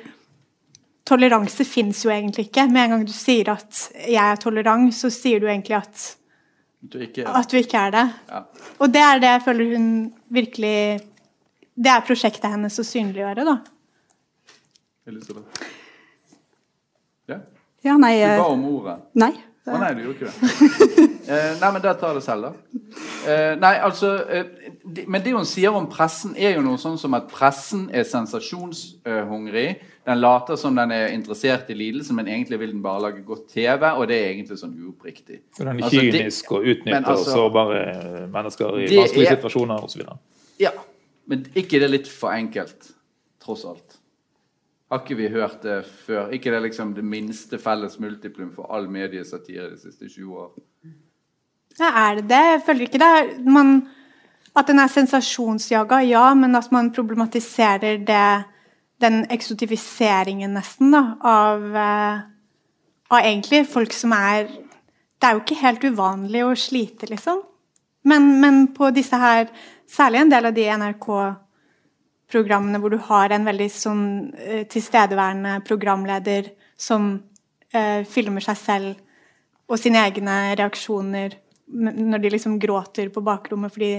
S2: toleranse fins jo egentlig ikke. Med en gang du sier at 'jeg er tolerant', så sier du egentlig at du ikke er, at du ikke er det. Ja. Og det er det jeg føler hun virkelig Det er prosjektet hennes å synliggjøre, da.
S1: Elisabeth? Ja?
S4: Ja, nei,
S1: du ba eh, om ordet?
S4: Nei.
S1: Å nei, du gjorde ikke det. eh, nei, men da tar det selv, da. Eh, nei, altså eh, de, Men det hun sier om pressen, er jo noe sånn som at pressen er sensasjonshungrig. Den later som den er interessert i lidelse, men egentlig vil den bare lage godt TV. Og det er egentlig sånn uoppriktig.
S3: Så den er altså, kynisk og utnytter altså, sårbare mennesker i vanskelige situasjoner osv.?
S1: Ja. Men ikke det litt for enkelt, tross alt. Har ikke vi hørt det før? Ikke det liksom det minste felles multiplum for all mediesatire de siste 20 år?
S2: Ja, er det det? Jeg føler ikke det. Man, at den er sensasjonsjaga, ja, men at man problematiserer det, den eksotifiseringen nesten da, av, uh, av egentlig folk som er Det er jo ikke helt uvanlig å slite, liksom. Men, men på disse her, særlig en del av de NRK programmene hvor du har en veldig sånn uh, tilstedeværende programleder som eh, filmer seg selv og sine egne reaksjoner når de liksom gråter på bakrommet fordi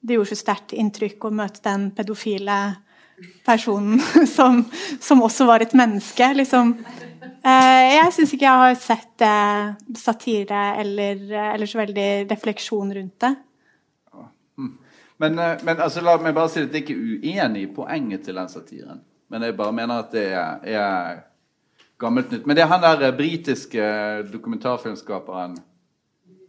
S2: det gjorde så sterkt inntrykk å møte den pedofile personen som, som også var et menneske. liksom. eh, jeg syns ikke jeg har sett satire eller, eller så veldig refleksjon rundt det.
S1: Men, eh, men altså, la meg bare si at jeg ikke er uenig i poenget til den satiren. Men jeg bare mener at det er, er gammelt nytt. Men det er han der eh, britiske dokumentarfilmskaperen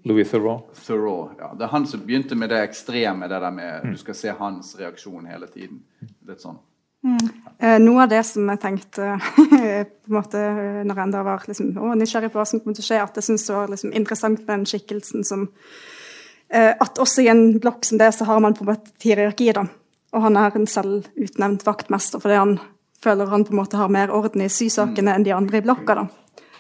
S3: Louis Theroux.
S1: Theroux ja. Det er han som begynte med det ekstreme, det der med mm. du skal se hans reaksjon hele tiden. Litt sånn.
S4: Mm. Eh, noe av det som jeg tenkte på en måte, når jeg enda var liksom, å, nysgjerrig på hva som kom til å skje, at jeg syntes det var liksom, interessant med den skikkelsen som Eh, at også i en blokk som det, så har man på en måte et hierarki. da. Og han er en selvutnevnt vaktmester fordi han føler han på en måte har mer orden i sysakene enn de andre i blokka. da.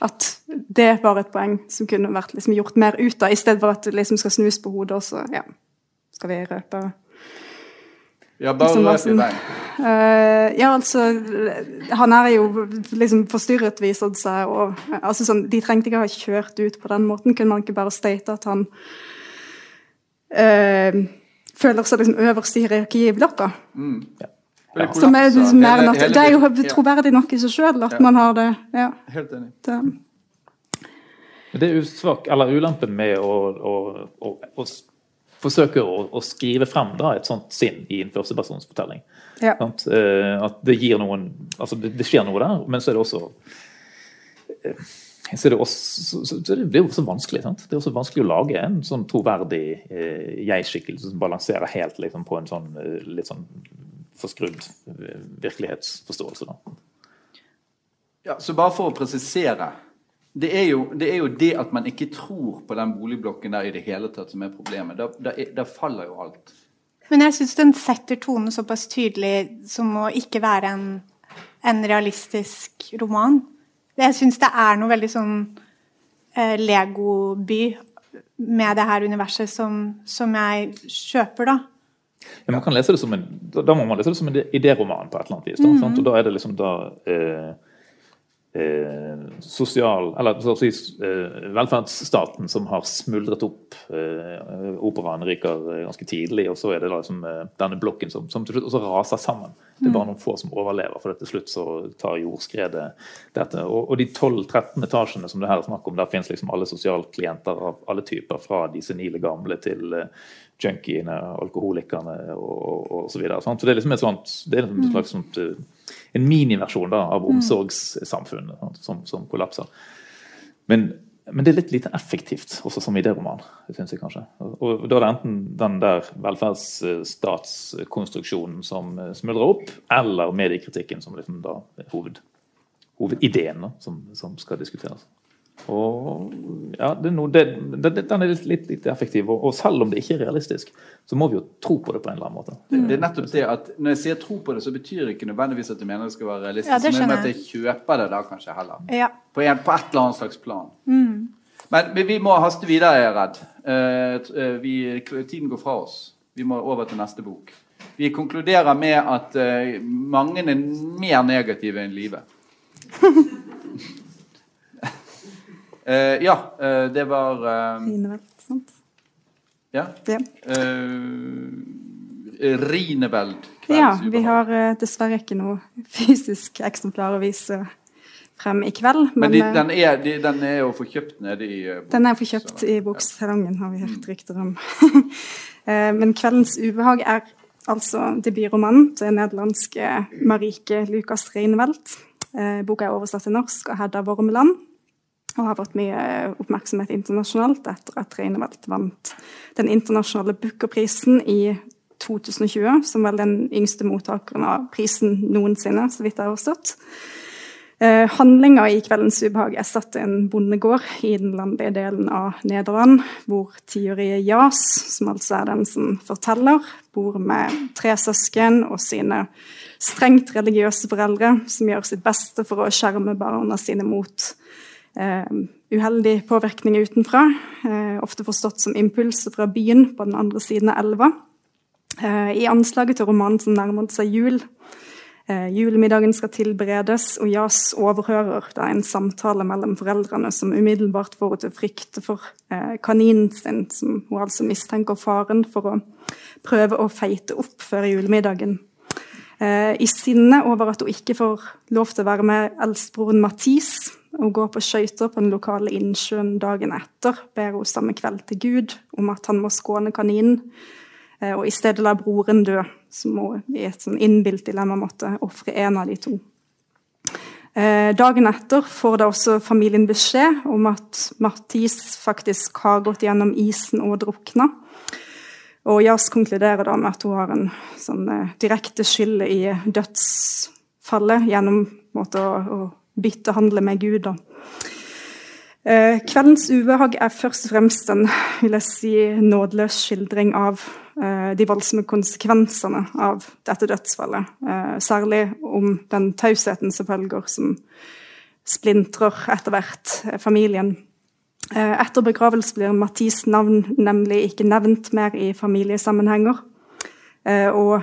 S4: At det var et poeng som kunne vært liksom gjort mer ut av, i stedet for at det liksom skal snus på hodet, og så ja, skal vi røpe
S1: ja, bare liksom, sånn, vei.
S4: Uh, ja, altså Han er jo liksom forstyrret, viser det seg. Og, altså, sånn, de trengte ikke ha kjørt ut på den måten. Kunne man ikke bare state at han øh, føler seg liksom øverst i hierarkiet i blokka. Mm. Ja. Ja. Som er, liksom, mer enn det er jo troverdig nok i seg sjøl at ja. man har det. Ja.
S1: Helt enig. Det.
S3: Det er usvak, svak, eller ulempen med å, å, å, å forsøke å, å skrive frem da, et sånt sinn i en førstepersonsfortelling.
S4: Ja.
S3: Sant? Eh, At det gir noen Altså, det, det skjer noe der, men så er det også eh, så er det, også, så, så, det er jo også vanskelig. Sant? Det er også vanskelig å lage en sånn troverdig eh, jeg-skikkelse som balanserer helt liksom, på en sånn eh, litt sånn forskrudd eh, virkelighetsforståelse. Da.
S1: Ja, så bare for å presisere. Det er, jo, det er jo det at man ikke tror på den boligblokken der i det hele tatt som er problemet. Da, da, da faller jo alt.
S2: Men jeg syns den setter tonen såpass tydelig som å ikke være en, en realistisk roman. Jeg syns det er noe veldig sånn eh, legoby med det her universet som, som jeg kjøper, da.
S3: Ja, man kan lese det som en, da må man lese det som en idéroman på et eller annet vis. Da, sant? Og da er det liksom da eh, eh, sosial Eller så å si, eh, velferdsstaten som har smuldret opp. Eh, operaen ryker eh, ganske tidlig, og så er det da liksom eh, denne blokken som, som til slutt også raser sammen. Det er bare noen få som overlever, for til slutt så tar jordskredet dette. Og, og de 12-13 etasjene som det her er snakk om, der finnes liksom alle sosialklienter av alle typer, fra de senile gamle til junkiene, alkoholikerne og, og så videre. Sant? Så det er liksom et sånt, det er liksom et slags sånt, en miniversjon da, av omsorgssamfunnet sant, som, som kollapser. Men, men det er litt lite effektivt, også som idéroman, syns jeg kanskje. Og, og da er det enten den der velferdsstatskonstruksjonen som eh, smuldrer opp, eller mediekritikken som liksom da hoved, hovedideen da, som, som skal diskuteres. Og ja, det er noe, det, det, Den er litt, litt, litt effektiv, og, og selv om det ikke er realistisk, så må vi jo tro på det på en eller annen måte.
S1: Det, det er nettopp det at Når jeg sier tro på det, så betyr det ikke nødvendigvis at du mener det skal være realistisk.
S2: Ja,
S1: men at jeg kjøper det da kanskje heller.
S2: Ja.
S1: På, en, på et eller annet slags plan. Men vi, vi må haste videre, jeg er redd. Uh, eh, vi, tiden går fra oss. Vi må over til neste bok. Vi konkluderer med at uh, mange er mer negative enn livet. Eh, ja, eh, det var eh,
S4: Rinevelt, sant?
S1: Ja.
S4: Ja.
S1: Uh, Rineveld.
S4: Ja, vi har eh, dessverre ikke noe fysisk eksemplar å vise frem i kveld.
S1: Men
S4: Men,
S1: de,
S4: eh,
S1: den, er, de, den er jo forkjøpt nede i eh,
S4: den er forkjøpt i boksalongen, har vi hørt rykter om. Eh, Men 'Kveldens ubehag' er altså debutromanen til nederlandske Marike Lukas Reinevelt. Eh, Boka er oversatt til norsk og Hedda Wormeland og har fått mye oppmerksomhet internasjonalt etter at Reinevelt vant den internasjonale Booker-prisen i 2020, som vel den yngste mottakeren av prisen noensinne, så vidt jeg har forstått. Eh, Handlinga i Kveldens ubehag er satt i en bondegård i den landlige delen av Nederland, hvor tiårige Jas, som altså er den som forteller, bor med tre søsken og sine strengt religiøse foreldre, som gjør sitt beste for å skjerme barna sine mot uheldig påvirkning utenfra, eh, ofte forstått som impulser fra byen på den andre siden av elva. Eh, I anslaget til romanen som nærmer seg jul, eh, julemiddagen skal tilberedes, og Jas overhører da en samtale mellom foreldrene som umiddelbart får henne til å frykte for eh, kaninen sin, som hun altså mistenker faren for å prøve å feite opp før julemiddagen. Eh, I sinne over at hun ikke får lov til å være med eldstebroren Mathis og gå på skøyter på den lokale innsjøen dagen etter, ber hun samme kveld til Gud om at han må skåne kaninen, eh, og i stedet la broren dø, som hun i et sånn innbilt dilemma måtte ofre en av de to. Eh, Dagen etter får da også familien beskjed om at Mathis faktisk har gått gjennom isen og drukna. Og Jazz konkluderer da med at hun har en sånn eh, direkte skyld i dødsfallet gjennom måte, å, å byttehandle med Gud. Da. Eh, kveldens ubehag er først og fremst en vil jeg si, nådeløs skildring av eh, de voldsomme konsekvensene av dette dødsfallet. Eh, særlig om den tausheten som følger, som splintrer etter hvert familien. Etter begravelse blir Mathis navn nemlig ikke nevnt mer i familiesammenhenger. Og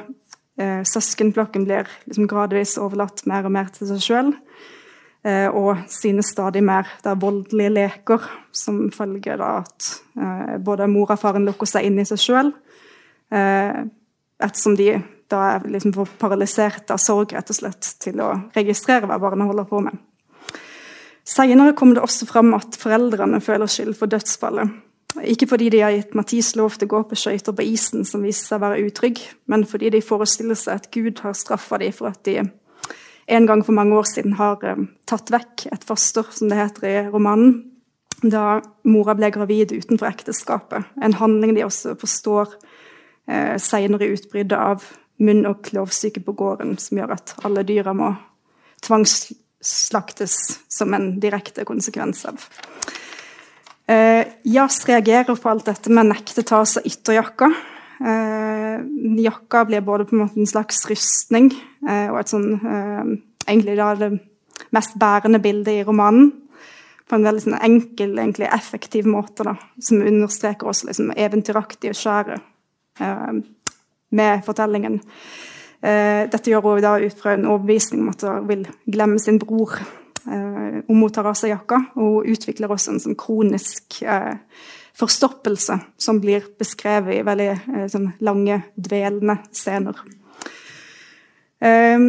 S4: søskenflokken blir liksom gradvis overlatt mer og mer til seg sjøl. Og sine stadig mer voldelige leker, som følger av at eh, både mor og faren lukker seg inn i seg sjøl. Ettersom de da er liksom paralysert av sorg rett og slett til å registrere hva barna holder på med. Senere kom det også fram at foreldrene føler skyld for dødsfallet. Ikke fordi de har gitt Mathis lov til å gå på skøyter på isen, som viser seg å være utrygg, men fordi de forestiller seg at Gud har straffa dem for at de en gang for mange år siden har eh, tatt vekk et foster, som det heter i romanen, da mora ble gravid utenfor ekteskapet. En handling de også forstår eh, senere i utbruddet av munn- og klovsyke på gården, som gjør at alle dyra må tvangsslaktes som en direkte konsekvens av. Eh, Jas reagerer på alt dette med å nekte ta av seg ytterjakka. Eh, jakka blir både på en måte en slags rustning eh, og et sånn eh, Egentlig da det mest bærende bildet i romanen. På en veldig sånn enkel, egentlig effektiv måte, da, som understreker også liksom eventyraktige skjæret eh, med fortellingen. Dette gjør hun da ut fra en overbevisning om at hun vil glemme sin bror. Hun mottar av seg jakka, og hun utvikler også en sånn kronisk eh, forstoppelse som blir beskrevet i veldig eh, sånn lange, dvelende scener. Eh,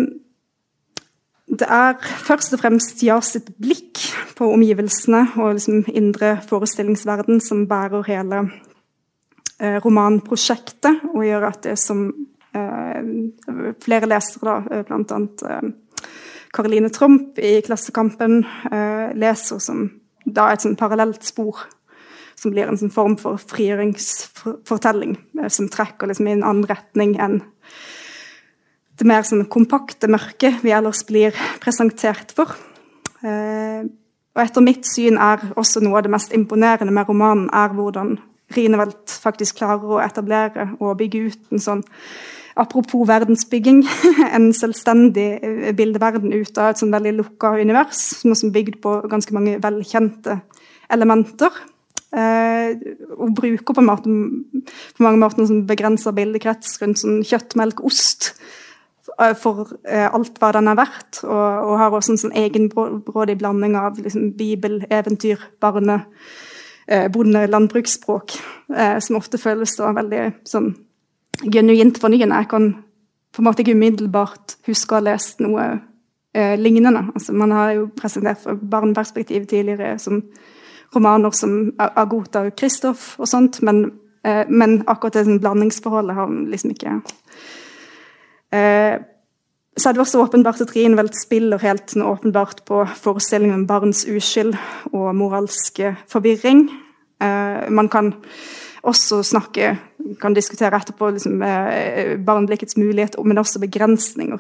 S4: det er først og fremst Ja sitt blikk på omgivelsene og liksom indre forestillingsverden som bærer hele eh, romanprosjektet, og gjør at det som eh, flere lesere, da, annet Karoline Tromp i Klassekampen, leser som da et sånn parallelt spor som blir en sånn form for frigjøringsfortelling, eh, som trekker liksom i en annen retning enn det mer sånn kompakte mørket vi ellers blir presentert for. Eh, og etter mitt syn er også noe av det mest imponerende med romanen er hvordan Rinevelt faktisk klarer å etablere og bygge ut en sånn Apropos verdensbygging, en selvstendig eh, bildeverden ut av et sånn veldig lukka univers, som er bygd på ganske mange velkjente elementer. Eh, og bruker på, måte, på mange måter en sånn begrensa bildekrets rundt sånn kjøtt, melk, ost Eh, for eh, alt hva den er verdt, og, og har også en sånn egenbrådig blanding av liksom, bibel, eventyr, barne, eh, bonde, landbruksspråk, eh, som ofte føles da veldig sånn genuint fornyende. Jeg kan på en måte ikke umiddelbart huske å ha lest noe eh, lignende. Altså, man har jo presentert for barneperspektiv tidligere som romaner som Agota og Kristoff og sånt, men, eh, men akkurat det sånn, blandingsforholdet har liksom ikke Eh, så er det også åpenbart at Rienvelt spiller helt åpenbart på forestillingen om barns uskyld og moralsk forvirring. Eh, man kan også snakke, kan diskutere etterpå liksom, eh, barneblikkets mulighet, men også begrensninger.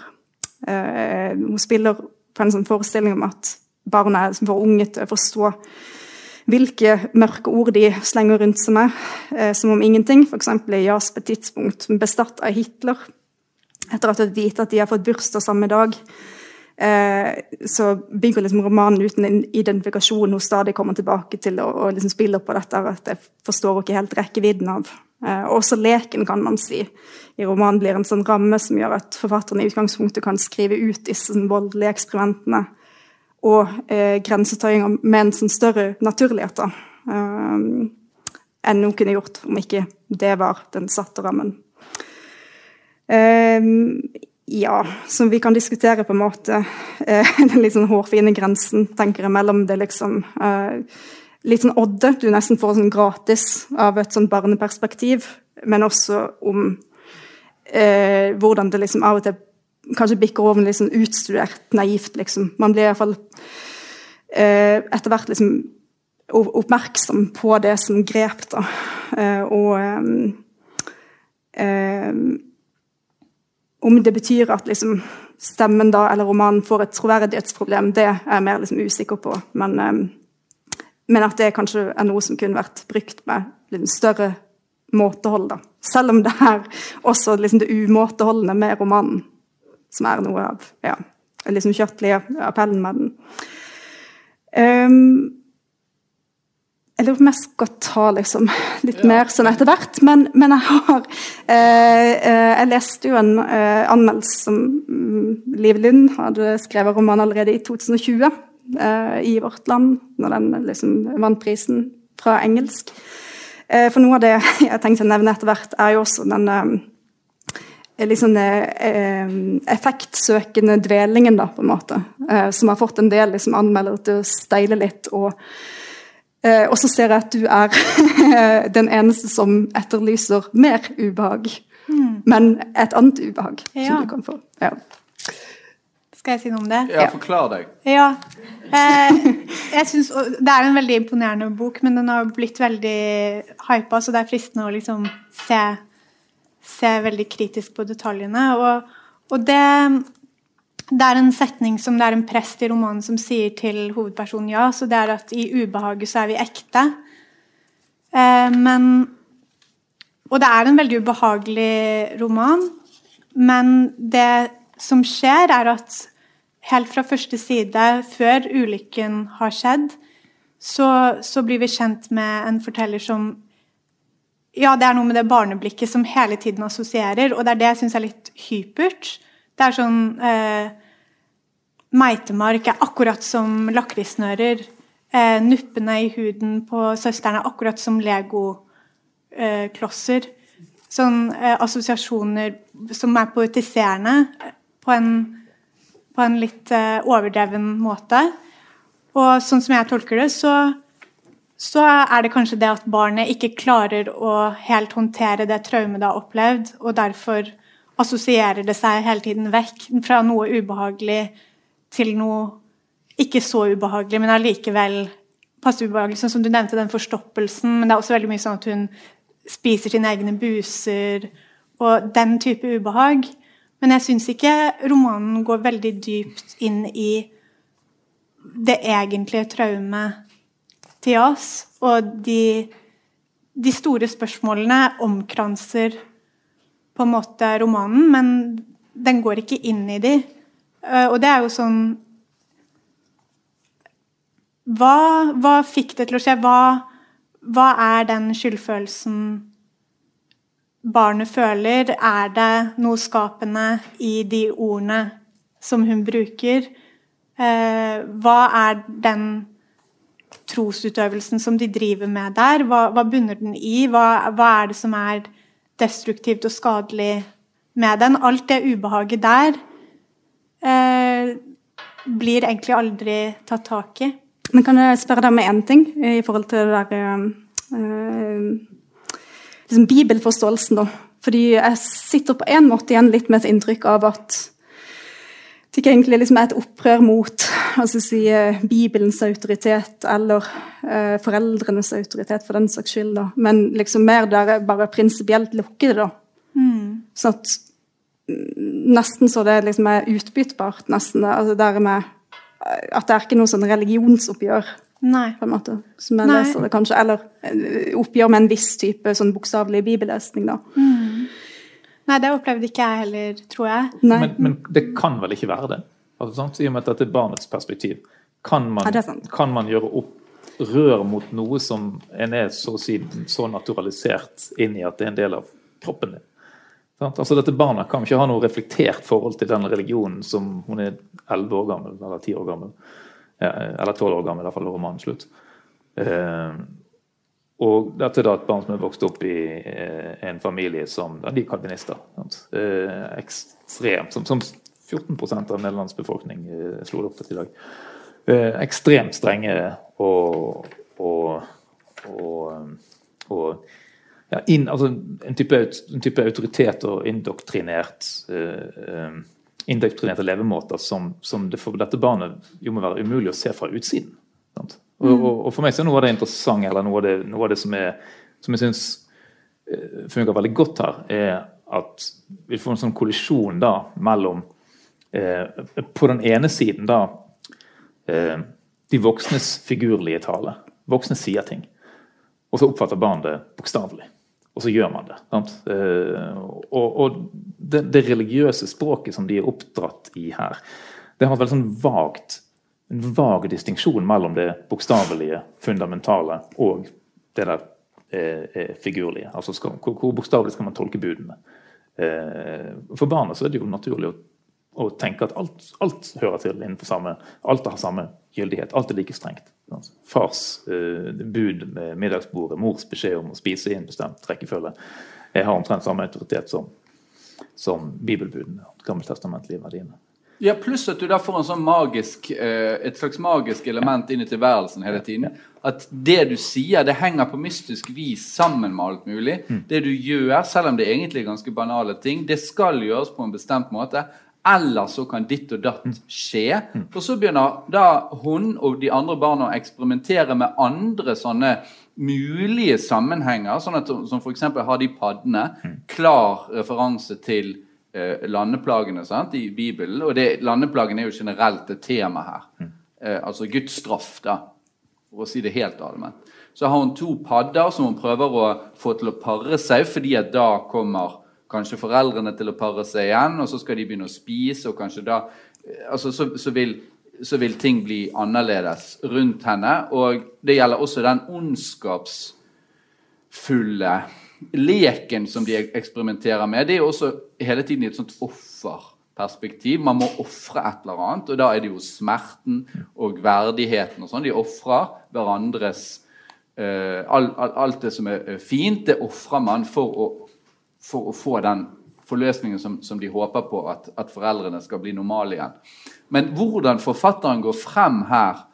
S4: Eh, hun spiller på en sånn forestilling om at barna er for unge til å forstå hvilke mørke ord de slenger rundt seg med, eh, som om ingenting. F.eks. i Jas på et tidspunkt bestatt av Hitler etter at de vite at de har fått bursdag samme dag, eh, så bygger liksom romanen uten en identifikasjon hun stadig kommer tilbake til og, og liksom spiller på dette at jeg forstår ikke helt rekkevidden av. Eh, også leken, kan man si, i romanen blir en sånn ramme som gjør at forfatterne i utgangspunktet kan skrive ut disse voldelige eksperimentene og eh, grensetøyinger med en sånn større naturlighet da, eh, enn hun kunne gjort om ikke det var den satte rammen. Eh, ja, som vi kan diskutere på en måte uh, den litt sånn hårfine grensen tenker jeg, mellom det liksom uh, Litt sånn odde du nesten får sånn gratis av et sånn barneperspektiv, men også om uh, hvordan det liksom av og til kanskje bikker over litt sånn utstudert naivt, liksom. Man blir iallfall eh, etter hvert liksom oppmerksom på det som grep, da. og eh, um, om det betyr at liksom, stemmen da, eller romanen får et troverdighetsproblem, det er jeg mer liksom, usikker på. Men, eh, men, at det kanskje er noe som kunne vært brukt med litt større måtehold. Da. Selv om det er også liksom, det umåteholdne med romanen som er noe av ja, liksom kjøttlige appellen med den. Um, jeg lurer på om jeg skal ta liksom litt ja. mer sånn etter hvert. Men, men jeg har eh, eh Jeg leste jo en eh, anmeldelse som mm, Liv Lund hadde skrevet roman allerede i 2020 eh, i Vårt Land, når den liksom vant prisen fra engelsk. Eh, for noe av det jeg tenkte å nevne etter hvert, er jo også den litt sånn eh, effektsøkende dvelingen, da, på en måte. Eh, som har fått en del liksom, anmeldere til å steile litt. Og, eh, og så ser jeg at du er den eneste som etterlyser mer ubehag. Men et annet ubehag
S2: Ja.
S4: som du kan få. Ja.
S2: Skal jeg si noe om det?
S1: Ja, forklar deg.
S2: Ja. Eh, jeg synes, Det er en veldig imponerende bok, men den har blitt veldig hypa, så det er fristende å liksom se, se veldig kritisk på detaljene. Og, og det, det er en setning som det er en prest i romanen som sier til hovedpersonen ja, så det er at i ubehaget så er vi ekte. Eh, men Og det er en veldig ubehagelig roman, men det som skjer, er at helt fra første side, før ulykken har skjedd, så, så blir vi kjent med en forteller som Ja, det er noe med det barneblikket som hele tiden assosierer, og det er det jeg syns er litt hypert. Det er sånn eh, Meitemark er akkurat som lakrissnører. Eh, nuppene i huden på søsteren er akkurat som legoklosser. sånn eh, assosiasjoner som er poetiserende eh, på en, på en litt eh, overdreven måte. Og sånn som jeg tolker det, så, så er det kanskje det at barnet ikke klarer å helt håndtere det traumet det har opplevd, og derfor assosierer det seg hele tiden vekk fra noe ubehagelig til noe ikke så ubehagelig, men allikevel passe ubehagelig. Sånn som du nevnte, den forstoppelsen, men det er også veldig mye sånn at hun spiser sine egne buser, og den type ubehag. Men jeg syns ikke romanen går veldig dypt inn i det egentlige traumet til oss. Og de, de store spørsmålene omkranser på en måte romanen, men den går ikke inn i de. Eh, Og det er jo sånn hva, hva fikk det til å skje? Hva, hva er den skyldfølelsen barnet føler? Er det noe skapende i de ordene som hun bruker? Eh, hva er den trosutøvelsen som de driver med der? Hva, hva bunner den i? Hva, hva er det som er destruktivt og skadelig med den? Alt det ubehaget der eh, blir egentlig aldri tatt tak i.
S4: Men kan jeg spørre deg om én ting i forhold til det der eh, liksom bibelforståelsen, da? Fordi jeg sitter på en måte igjen litt med et inntrykk av at det ikke egentlig liksom er et opprør mot altså si, eh, Bibelens autoritet eller eh, foreldrenes autoritet, for den saks skyld. da. Men liksom mer der er bare prinsipielt lukkede, da. Sånn at mm, Nesten så det liksom er utbyttbart. nesten, altså dermed At det er ikke noe sånn religionsoppgjør,
S2: Nei.
S4: på en måte. Som jeg
S2: Nei.
S4: leser det kanskje. Eller eh, oppgjør med en viss type sånn bokstavelig bibellesning, da.
S2: Nei, det opplevde ikke jeg heller, tror jeg.
S4: Nei.
S3: Men, men det kan vel ikke være det? Altså, sant? I og med at dette er barnets perspektiv. Kan man,
S4: Ja,
S3: kan man gjøre opprør mot noe som en er så så naturalisert inn i at det er en del av kroppen din? Sant? Altså Dette barnet kan ikke ha noe reflektert forhold til den religionen som hun er 11 år gammel, eller 10 år gammel. Eh, Eller 12 år gammel, i hvert fall da romanen slutt. Og dette er et barn som er vokst opp i eh, en familie som ja, De er kalvinister. Eh, ekstremt, som, som 14% av Nederlands befolkning eh, slo det opp til i dag. Ekstremt strenge og, og, og, og ja, inn, altså en, type, en type autoritet og indoktrinert eh, indoktrinerte levemåter som, som det for dette barnet jo må være umulig å se fra utsiden. Sant? Og, og, og For meg så er noe av det interessante, eller noe av det, noe av det som, er, som jeg syns eh, fungerer veldig godt her, er at vi får en sånn kollisjon da mellom eh, På den ene siden da eh, de voksnes figurlige tale. Voksne sier ting. Og så oppfatter barn det bokstavelig. Og så gjør man det. Sant? Eh, og og det, det religiøse språket som de er oppdratt i her, det har et veldig sånn vagt en vag distinksjon mellom det bokstavelige, fundamentale, og det der eh, eh, figurlige. Altså skal, hvor, hvor bokstavelig skal man tolke budene? Eh, for barna så er det jo naturlig å, å tenke at alt, alt hører til innenfor samme Alt har samme gyldighet. Alt er like strengt. sant? Fars eh, bud med middagsbordet, mors beskjed om å spise i en bestemt rekkefølge, har omtrent samme autoritet som som bibelbudene, gammeltestamentlige verdiene.
S1: Ja, Pluss at du da får en sånn magisk, eh, et slags magisk element inn i tilværelsen hele tiden. At det du sier, det henger på mystisk vis sammen med alt mulig. Det du gjør, selv om det egentlig er ganske banale ting, det skal gjøres på en bestemt måte. Eller så kan ditt og datt skje. Og så begynner da hun og de andre barna å eksperimentere med andre sånne mulige sammenhenger. sånn at Som f.eks. har de paddene klar referanse til eh, landeplagene sant, i Bibelen. Og det, landeplagene er jo generelt et tema her. Eh, altså Guds straff, da, for å si det helt allment. Så har hun to padder som hun prøver å få til å pare seg, fordi at da kommer kanskje foreldrene til å pare seg igjen, og så skal de begynne å spise, og kanskje da eh, altså så, så, vil, så vil ting bli annerledes rundt henne. Og det gjelder også den ondskapsfulle leken som de eksperimenterer med. Det er jo også hele tiden i et sånt offerperspektiv. Man må ofre et eller annet, og da er det jo smerten og verdigheten og sånn. De ofrer hverandres uh, alt, alt det som er fint, det ofrer man for å, for å, få den forløsningen som, som de håper på at, at, foreldrene skal bli normale igjen. Men hvordan forfatteren går frem her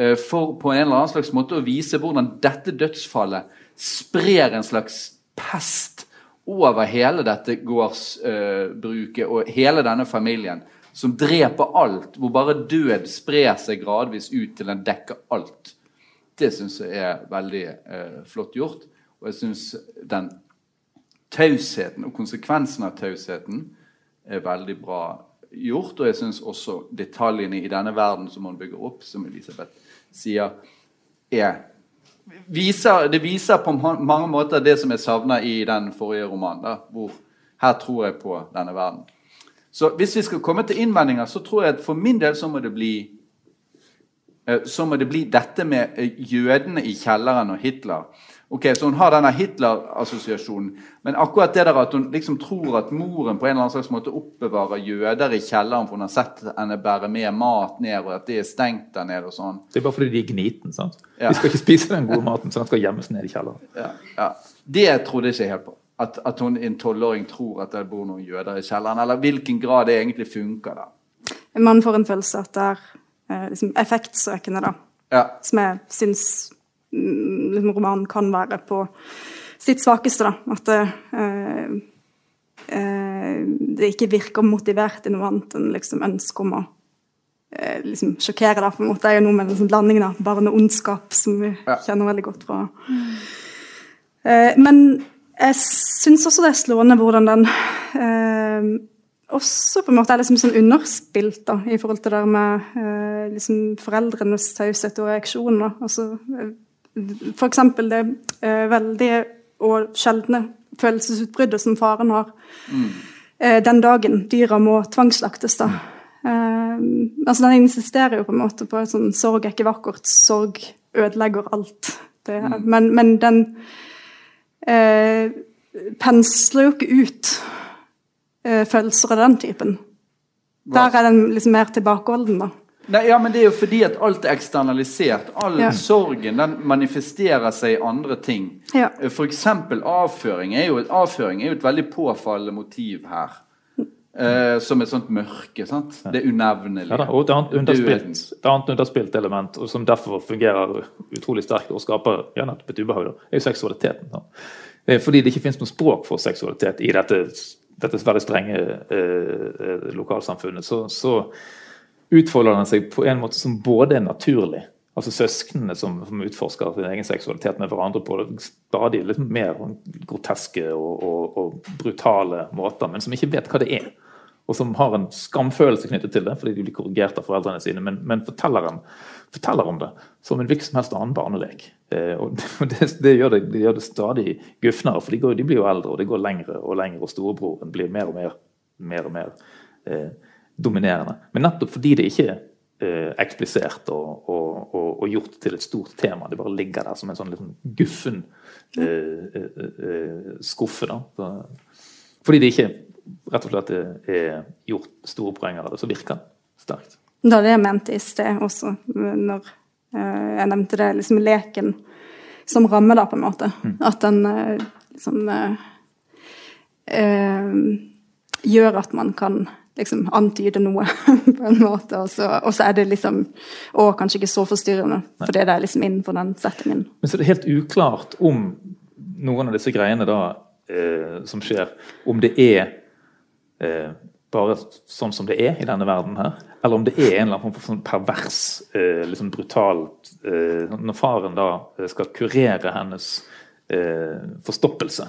S1: uh, for på en eller annen slags måte å vise hvordan dette dødsfallet sprer en slags pest over hele dette gårdsbruket og hele denne familien, som dreper alt, hvor bare død sprer seg gradvis ut til den dekker alt. Det syns jeg er veldig uh, flott gjort. Og jeg syns den tausheten og konsekvensen av tausheten er veldig bra gjort. Og jeg syns også detaljene i denne verden som man bygger opp, som Elisabeth sier, er viser, det viser på mange måter det som jeg savna i den forrige romanen. Da, hvor her tror jeg på denne verden. Så hvis vi skal komme til innvendinger, så tror jeg at for min del så må det bli så må det bli dette med jødene i kjelleren og Hitler. Ok, Så hun har denne Hitler-assosiasjonen. Men akkurat det der at hun liksom tror at moren på en eller annen slags måte oppbevarer jøder i kjelleren for hun har sett henne bære med mat ned, og at det er stengt der nede og sånn.
S3: Det er bare fordi de er gniten. sant? Ja. De skal ikke spise den gode maten, så den skal gjemmes ned i kjelleren.
S1: Ja, ja. Det trodde jeg ikke helt på. At, at hun, en tolvåring tror at det bor noen jøder i kjelleren. Eller hvilken grad det egentlig funker. da.
S4: Man får en følelse at det er eh, liksom effektsøkende, da.
S1: Ja.
S4: Som jeg syns romanen kan være på sitt svakeste. da, At det, eh, eh, det ikke virker motivert i noe annet enn liksom ønsket om å eh, liksom sjokkere. da, på en måte. Det er jo noe med liksom, blandingen av barn og ondskap som vi
S1: Ja.
S4: kjenner veldig godt fra. Eh, men jeg syns også det er slående hvordan den eh, også på en måte er liksom sånn underspilt da, i forhold til det med eh, liksom foreldrenes taushet og reaksjon. da, altså eksempel det eh, veldige og sjeldne følelsesutbruddet som faren har eh, den dagen dyra må tvangsslaktes. da. Eh, altså Den insisterer jo på en måte på at sånn, sorg er ikke vakkert, sorg ødelegger alt. Det, mm. men, men den eh, pensler jo ikke ut eh, følelser av den typen. Der er den liksom mer tilbakeholden, da.
S1: Nei, ja, men Det er jo fordi at alt er eksternalisert. All
S4: Ja.
S1: sorgen den manifesterer seg i andre ting.
S4: Ja.
S1: F.eks. avføring er jo, et- avføring er jo et veldig påfallende motiv her. Eh, som et sånt mørke. sant? Det unevnelige.
S3: Ja, da, og et annet underspilt, et annet underspilt element og som derfor fungerer utrolig sterkt og skaper ja, et ubehag, da, er jo seksualiteten. Da. Eh, Fordi det ikke finnes noe språk for seksualitet i dette, dette veldig strenge eh, eh, lokalsamfunnet, så, så utfolder den seg på en måte som både er naturlig Altså søsknene som, som utforsker sin egen seksualitet med hverandre på stadig litt mer groteske og, og, og brutale måter, men som ikke vet hva det er. Og som har en skamfølelse knyttet til det, fordi de blir korrigert av foreldrene sine. Men, men fortelleren forteller om det som en hvilken som helst annen barnelek. Eh, og det, det, gjør det, det gjør det stadig gufnere, for de, går, de blir jo eldre, og det går lengre og lengre, og storebroren blir mer og mer, mer, og mer eh, dominerende. Men nettopp fordi det ikke er eh, eksplisert og, og, og, og gjort til et stort tema. Det bare ligger der som en sånn liten guffen eh, eh, eh, skuffe. da. Så, fordi det ikke rett og slett er gjort store poenger av det, så virker det sterkt.
S4: Det var det jeg mente i sted også, når eh, jeg nevnte det liksom leken som ramme, da, på en måte. At den eh, liksom eh, eh, gjør at man kan liksom antyde noe, på en måte. Og så, og så er det liksom Og kanskje ikke så forstyrrende, fordi det er liksom innenfor den settingen.
S3: Men så er det helt uklart om noen av disse greiene da eh, som skjer, om det er eh, bare sånn som det er i denne verden her, eller om det er en eller annen form for sånn pervers, eh, liksom brutalt eh, Når faren da skal kurere hennes eh, forstoppelse,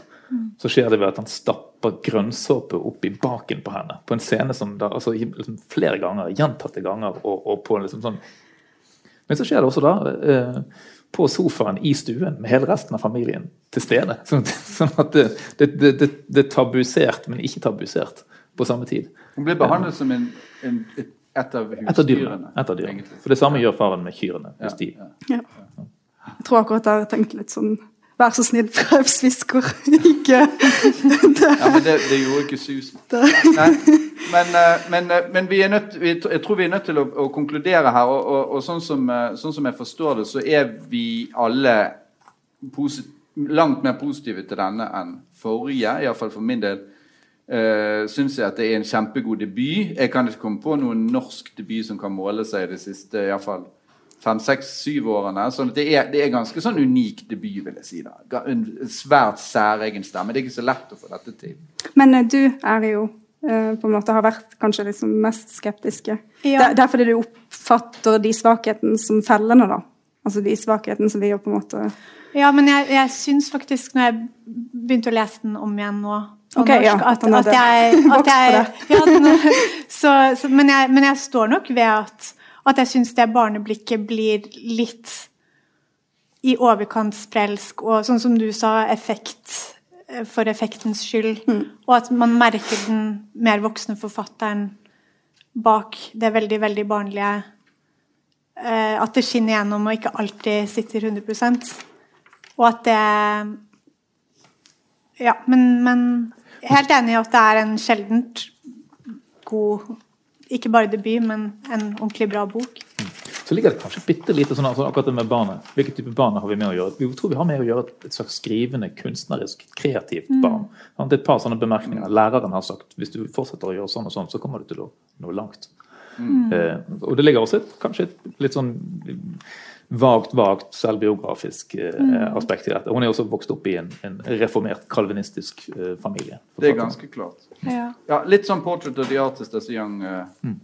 S3: så skjer det ved at han stapper grønnsåpe opp i baken på henne. På en scene som da, altså liksom flere ganger, gjentatte ganger. og, og på liksom sånn Men så skjer det også da eh, på sofaen i stuen med hele resten av familien til stede. Sånn, sånn at det, det, det, det, er tabusert, men ikke tabusert på samme tid.
S1: Hun blir behandlet som en, en, et, av
S3: husdyrene. Et av dyrene. For det samme gjør faren med kyrne. Hvis de.
S4: Ja. Jeg tror akkurat jeg har tenkt litt sånn Vær så snill, prøvsfisker. Ikke
S1: Ja, men det, det gjorde ikke susen. Men, eh, men, eh, men, vi er nødt, jeg tror vi er nødt til å, å konkludere her. Og, og, og sånn, som, eh, sånn, som, jeg forstår det, så er vi alle langt mer positive til denne enn forrige. Iallfall for min del. Uh, syns jeg at det er en kjempegod debut. Jeg kan ikke komme på noen norsk debut som kan måle seg i det siste. I hvert fall fem, seks, syv årene. Så det er, det er ganske sånn unik debut, vil jeg si. da. En svært særegen stemme. Det er ikke så lett å få dette til.
S4: Men uh, du er jo uh, på en måte har vært kanskje liksom mest skeptiske. Ja. Det, det, er fordi du oppfatter de svakhetene som fellene, da. Altså de svakhetene som vi jo på en måte
S2: Ja, men jeg, jeg syns faktisk, når jeg begynte å lese den om igjen nå
S4: okay, norsk,
S2: ja, at, at, jeg, at jeg ja, så, så, men, jeg, men jeg står nok ved at at jeg syns det barneblikket blir litt i overkant sprelsk, og sånn som du sa, effekt eh, for effektens skyld. Mm. Og at man merker den mer voksne forfatteren bak det veldig, veldig barnlige. Eh, at det skinner gjennom og ikke alltid sitter 100% Og at det Ja, men, men helt enig i at det er en sjeldent god ikke bare debut, men en ordentlig bra bok.
S3: Så ligger det kanskje bitte lite sånn altså akkurat det med barnet. Hvilken type barn har vi med å gjøre? Vi tror vi har med å gjøre et slags skrivende, kunstnerisk, kreativt mm. barn. Det er et par sånne bemerkninger. Læreren har sagt hvis du fortsetter å gjøre sånn og sånn, så kommer du til å nå langt. Mm. Eh, og det ligger også et, kanskje et litt sånn vagt, vagt selvbiografisk eh, mm. aspekt i dette. Hun er også vokst opp i en, en reformert kalvinistisk eh, familie.
S1: Det er ganske klart. Ja. ja. litt sånn 'Portrait of the Artist as a Young uh, mm.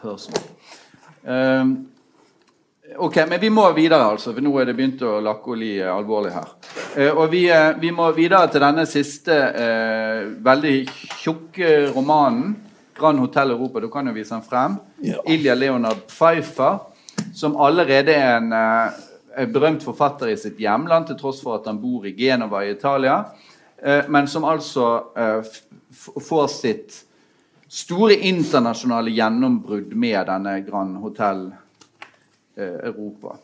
S1: Person'. Um, ok, Men vi må videre, altså, for nå er det begynt å lakke og li alvorlig her. Uh, og vi, uh, vi, må videre til denne siste veldig tjukke romanen. 'Grand Hotel Europa'. Du kan jo vise den frem. Ja. Ilja Leonard Pfeiffer som allerede er en, eh, berømt forfatter i sitt hjemland, til tross for at han bor i Genova i Italia, eh, men som altså eh, får sitt store internasjonale gjennombrudd med denne Grand Hotel Europa.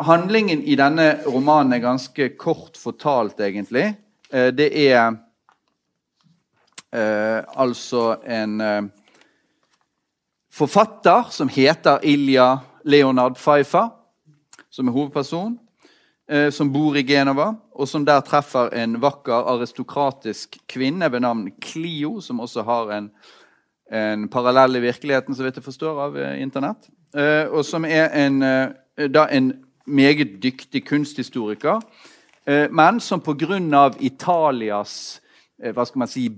S1: Handlingen i denne romanen er ganske kort fortalt, egentlig. Det er altså en forfatter som heter Ilja Leonard Pfeiffer, som er hovedperson, eh, som bor i Genova, og som der treffer en vakker, aristokratisk kvinne ved navn Clio, som også har en, en parallell i virkeligheten, så vidt jeg forstår, av eh, Internett. Eh, og som er en, da en meget dyktig kunsthistoriker, men som pga. Italias hva skal man si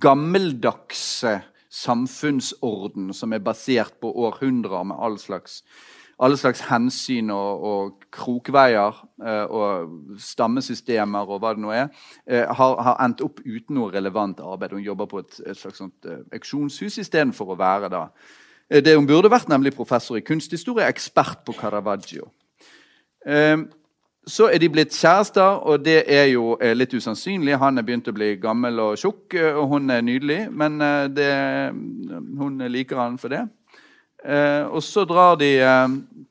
S1: gammeldagse samfunnsorden som er basert på århundrer med all slags, alle slags hensyn og, og krokveier eh, og stammesystemer og hva det nå er, eh, har, har, endt opp uten noe relevant arbeid. Hun jobber på et, et slags sånt eh, auksjonshus istedenfor å være da. Eh, det hun burde vært, nemlig professor i kunsthistorie, ekspert på Caravaggio. Eh, så er de blitt kjærester, og det er jo eh, litt usannsynlig. Han er begynt å bli gammel og tjukk, eh, og hun er nydelig, men eh, det, hun liker han for det. Og så drar de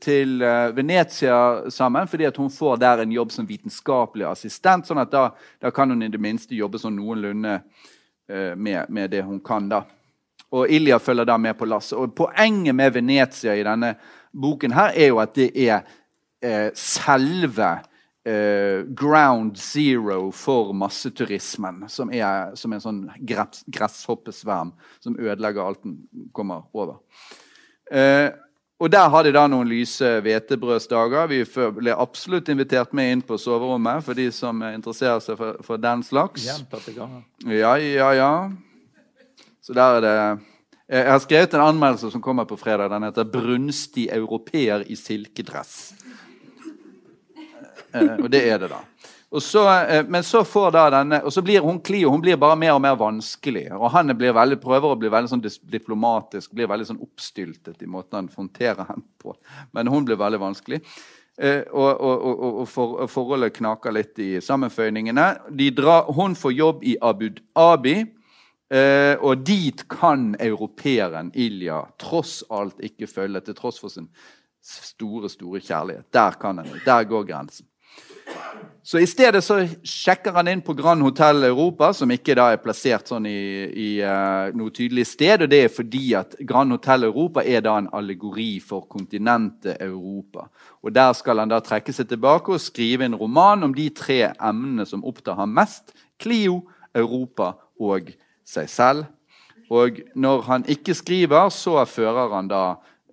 S1: til Venezia sammen fordi hun får der en jobb som vitenskapelig assistent. sånn at da, da kan hun i det minste jobbe sånn noenlunde med, med, det hun kan. da. Og Ilja følger da med på lasset. Og Poenget med Venezia i denne boken her er jo at det er eh, selve eh, ground zero for masseturismen. Som er, som en sånn gress, gresshoppesverm som ødelegger alt den kommer over. Eh, og der har de da noen lyse hvetebrødsdager. Vi ble absolutt invitert med inn på soverommet for de som interesserer seg for, for den slags. Ja, ja, ja. Så der er det Jeg har skrevet en anmeldelse som kommer på fredag. Den heter 'Brunstig europeer i silkedress'. Eh, og det er det, da. Og så, eh, men så får da denne Og så blir hun Clio hun blir bare mer og mer vanskelig. Og han blir veldig, prøver å bli veldig sånn diplomatisk, blir veldig sånn oppstyltet i måten han håndterer henne på. Men hun blir veldig vanskelig. Eh, og, og, og, for, forholdet knaker litt i sammenføyningene. Drar, hun får jobb i Abu Dhabi. Uh, og dit kan europeeren Ilja tross alt ikke følge, til tross for sin store, store kjærlighet. Der kan han, der går grensen. Så i stedet så sjekker han inn på Grand Hotel Europa, som ikke da er plassert sånn i, i uh, noe tydelig sted. Og det er fordi at Grand Hotel Europa er da en allegori for kontinentet Europa. Og der skal han da trekke seg tilbake og skrive en roman om de tre emnene som opptar ham mest. Clio, Europa og seg selv. Og når han ikke skriver, så fører han da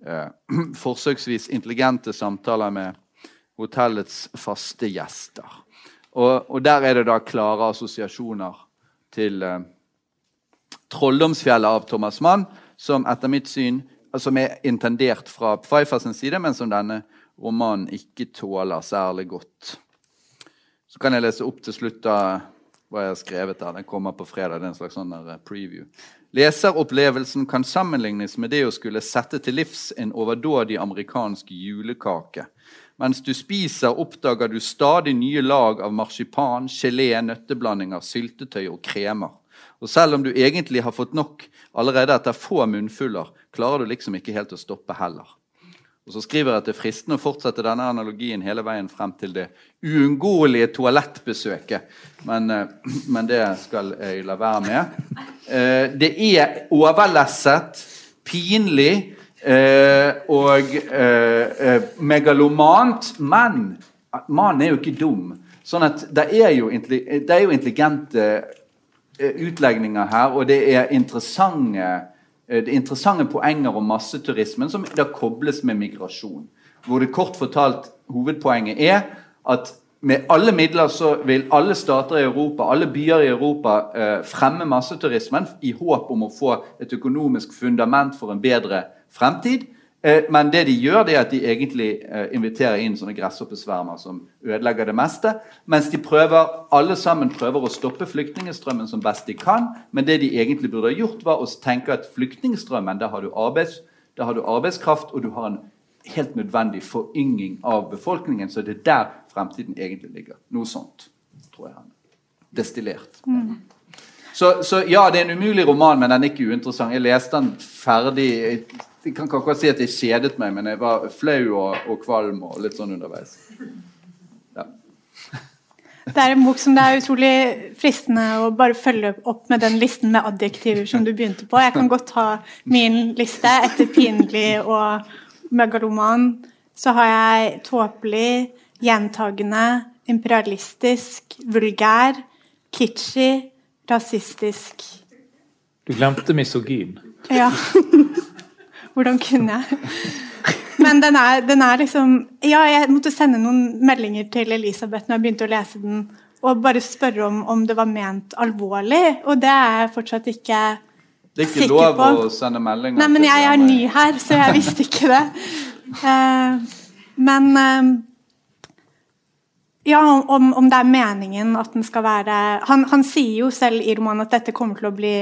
S1: eh, forsøksvis intelligente samtaler med hotellets faste gjester. Og, og der er det da klare assosiasjoner til eh, Trolldomsfjellet av Thomas Mann, som etter mitt syn som er intendert fra Pfeiffers side, men som denne romanen ikke tåler særlig godt. Så kan jeg lese opp til slutt da hva jeg har skrevet der. Den kommer på fredag. det er en slags sånn eh, preview. Leseropplevelsen kan sammenlignes med det å skulle sette til livs en overdådig amerikansk julekake. Mens du spiser, oppdager du stadig nye lag av marsipan, gelé, nøtteblandinger, syltetøy og kremer. Og selv om du egentlig har fått nok allerede etter få munnfuller, klarer du liksom ikke helt å stoppe heller. Og så skriver jeg at det er fristende å fortsette denne analogien hele veien frem til det uunngåelige toalettbesøket. Men, eh, men det skal jeg la være med. Eh, Det er overlesset, pinlig og eh, eh, megalomant. Men mannen er jo ikke dum. Sånn at det er jo, det er jo intelligente eh, utlegninger her, og det er interessante, eh, det er interessante poenger om masseturismen som da kobles med migrasjon. Hvor det kort fortalt hovedpoenget er at med alle midler så vil alle stater i Europa, alle byer i Europa eh, fremme masseturismen i håp om å få et økonomisk fundament for en bedre fremtid. Eh, Men det de gjør, det er at de egentlig eh, inviterer inn sånne gresshoppesvermer som ødelegger det meste. Mens de prøver, alle sammen prøver å stoppe flyktningstrømmen som best de kan. Men det de egentlig burde ha gjort, var å tenke at flyktningstrømmen, da har du, arbeids, har du arbeidskraft, og du har en helt nødvendig forynging av befolkningen. Så det er der fremtiden egentlig ligger. Noe sånt, tror jeg. han Destillert. Så, så ja, det er en umulig roman, men den er ikke uinteressant. Jeg leste den ferdig. Jeg, kan ikke akkurat si at jeg kjedet meg, men jeg var flau og, og kvalm og litt sånn underveis. Ja.
S2: Det er en bok som det er utrolig fristende å bare følge opp med den listen med adjektiver som du begynte på. Jeg kan godt ha min liste etter pinlig og megaloman. Så har jeg tåpelig, gjentagende, imperialistisk, vulgær, kitschy, rasistisk.
S3: Du glemte misogyn.
S2: Ja. Hvordan kunne jeg? Men den er, den er liksom Ja, jeg måtte sende noen meldinger til Elisabeth når jeg begynte å lese den, og bare spørre om, om det var ment alvorlig, og det er jeg fortsatt ikke sikker på.
S1: Det er ikke lov
S2: på.
S1: å sende meldinger.
S2: Nei, men jeg er ny her, så jeg visste ikke det. Uh, men uh, ja, om, om det er meningen at den skal være han, han sier jo selv i romanen at dette kommer til å bli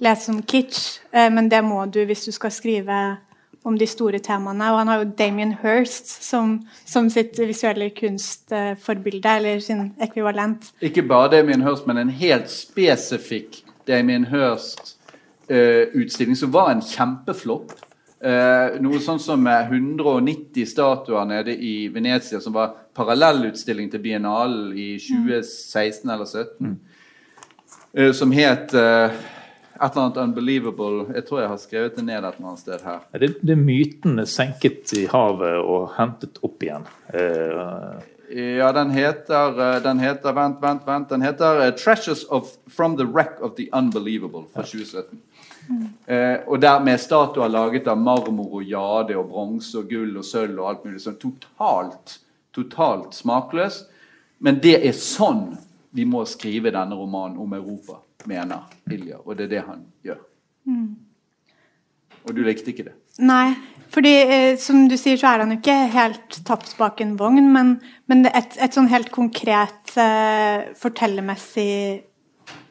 S2: lest som kitsch, eh, men det må du hvis du skal skrive om de store temaene. Og han har jo Damien Hirst som, som sitt visuelle kunstforbilde, eller sin ekvivalent.
S1: Ikke bare Damien Hirst, men en helt spesifikk Damien Hirst-utstilling som var en kjempeflopp. Eh, noe sånn som eh, 190 statuer nede i Venezia, som var parallellutstilling til Biennalen i 2016 eller 2017. Eh, som het eh, et eller annet unbelievable Jeg tror jeg har skrevet det ned et eller annet sted her.
S3: Det, det er mytene senket i havet og hentet opp igjen. Uh...
S1: Ja, den heter, eh, den heter Vent, vent, vent. Den heter eh, 'Treasures of, from the Wreck of the Unbelievable' fra 2017. Uh, og der med statuer laget av marmor og jade og bronse og gull og sølv og alt mulig sånn totalt, totalt smakløs. Men det er sånn vi må skrive denne romanen om Europa, mener Ilja. Og det er det han gjør. Og du likte ikke det?
S2: Nei, fordi eh, som du sier, så er han jo ikke helt tapt bak en vogn, men, men et, et sånn helt konkret eh, fortellermessig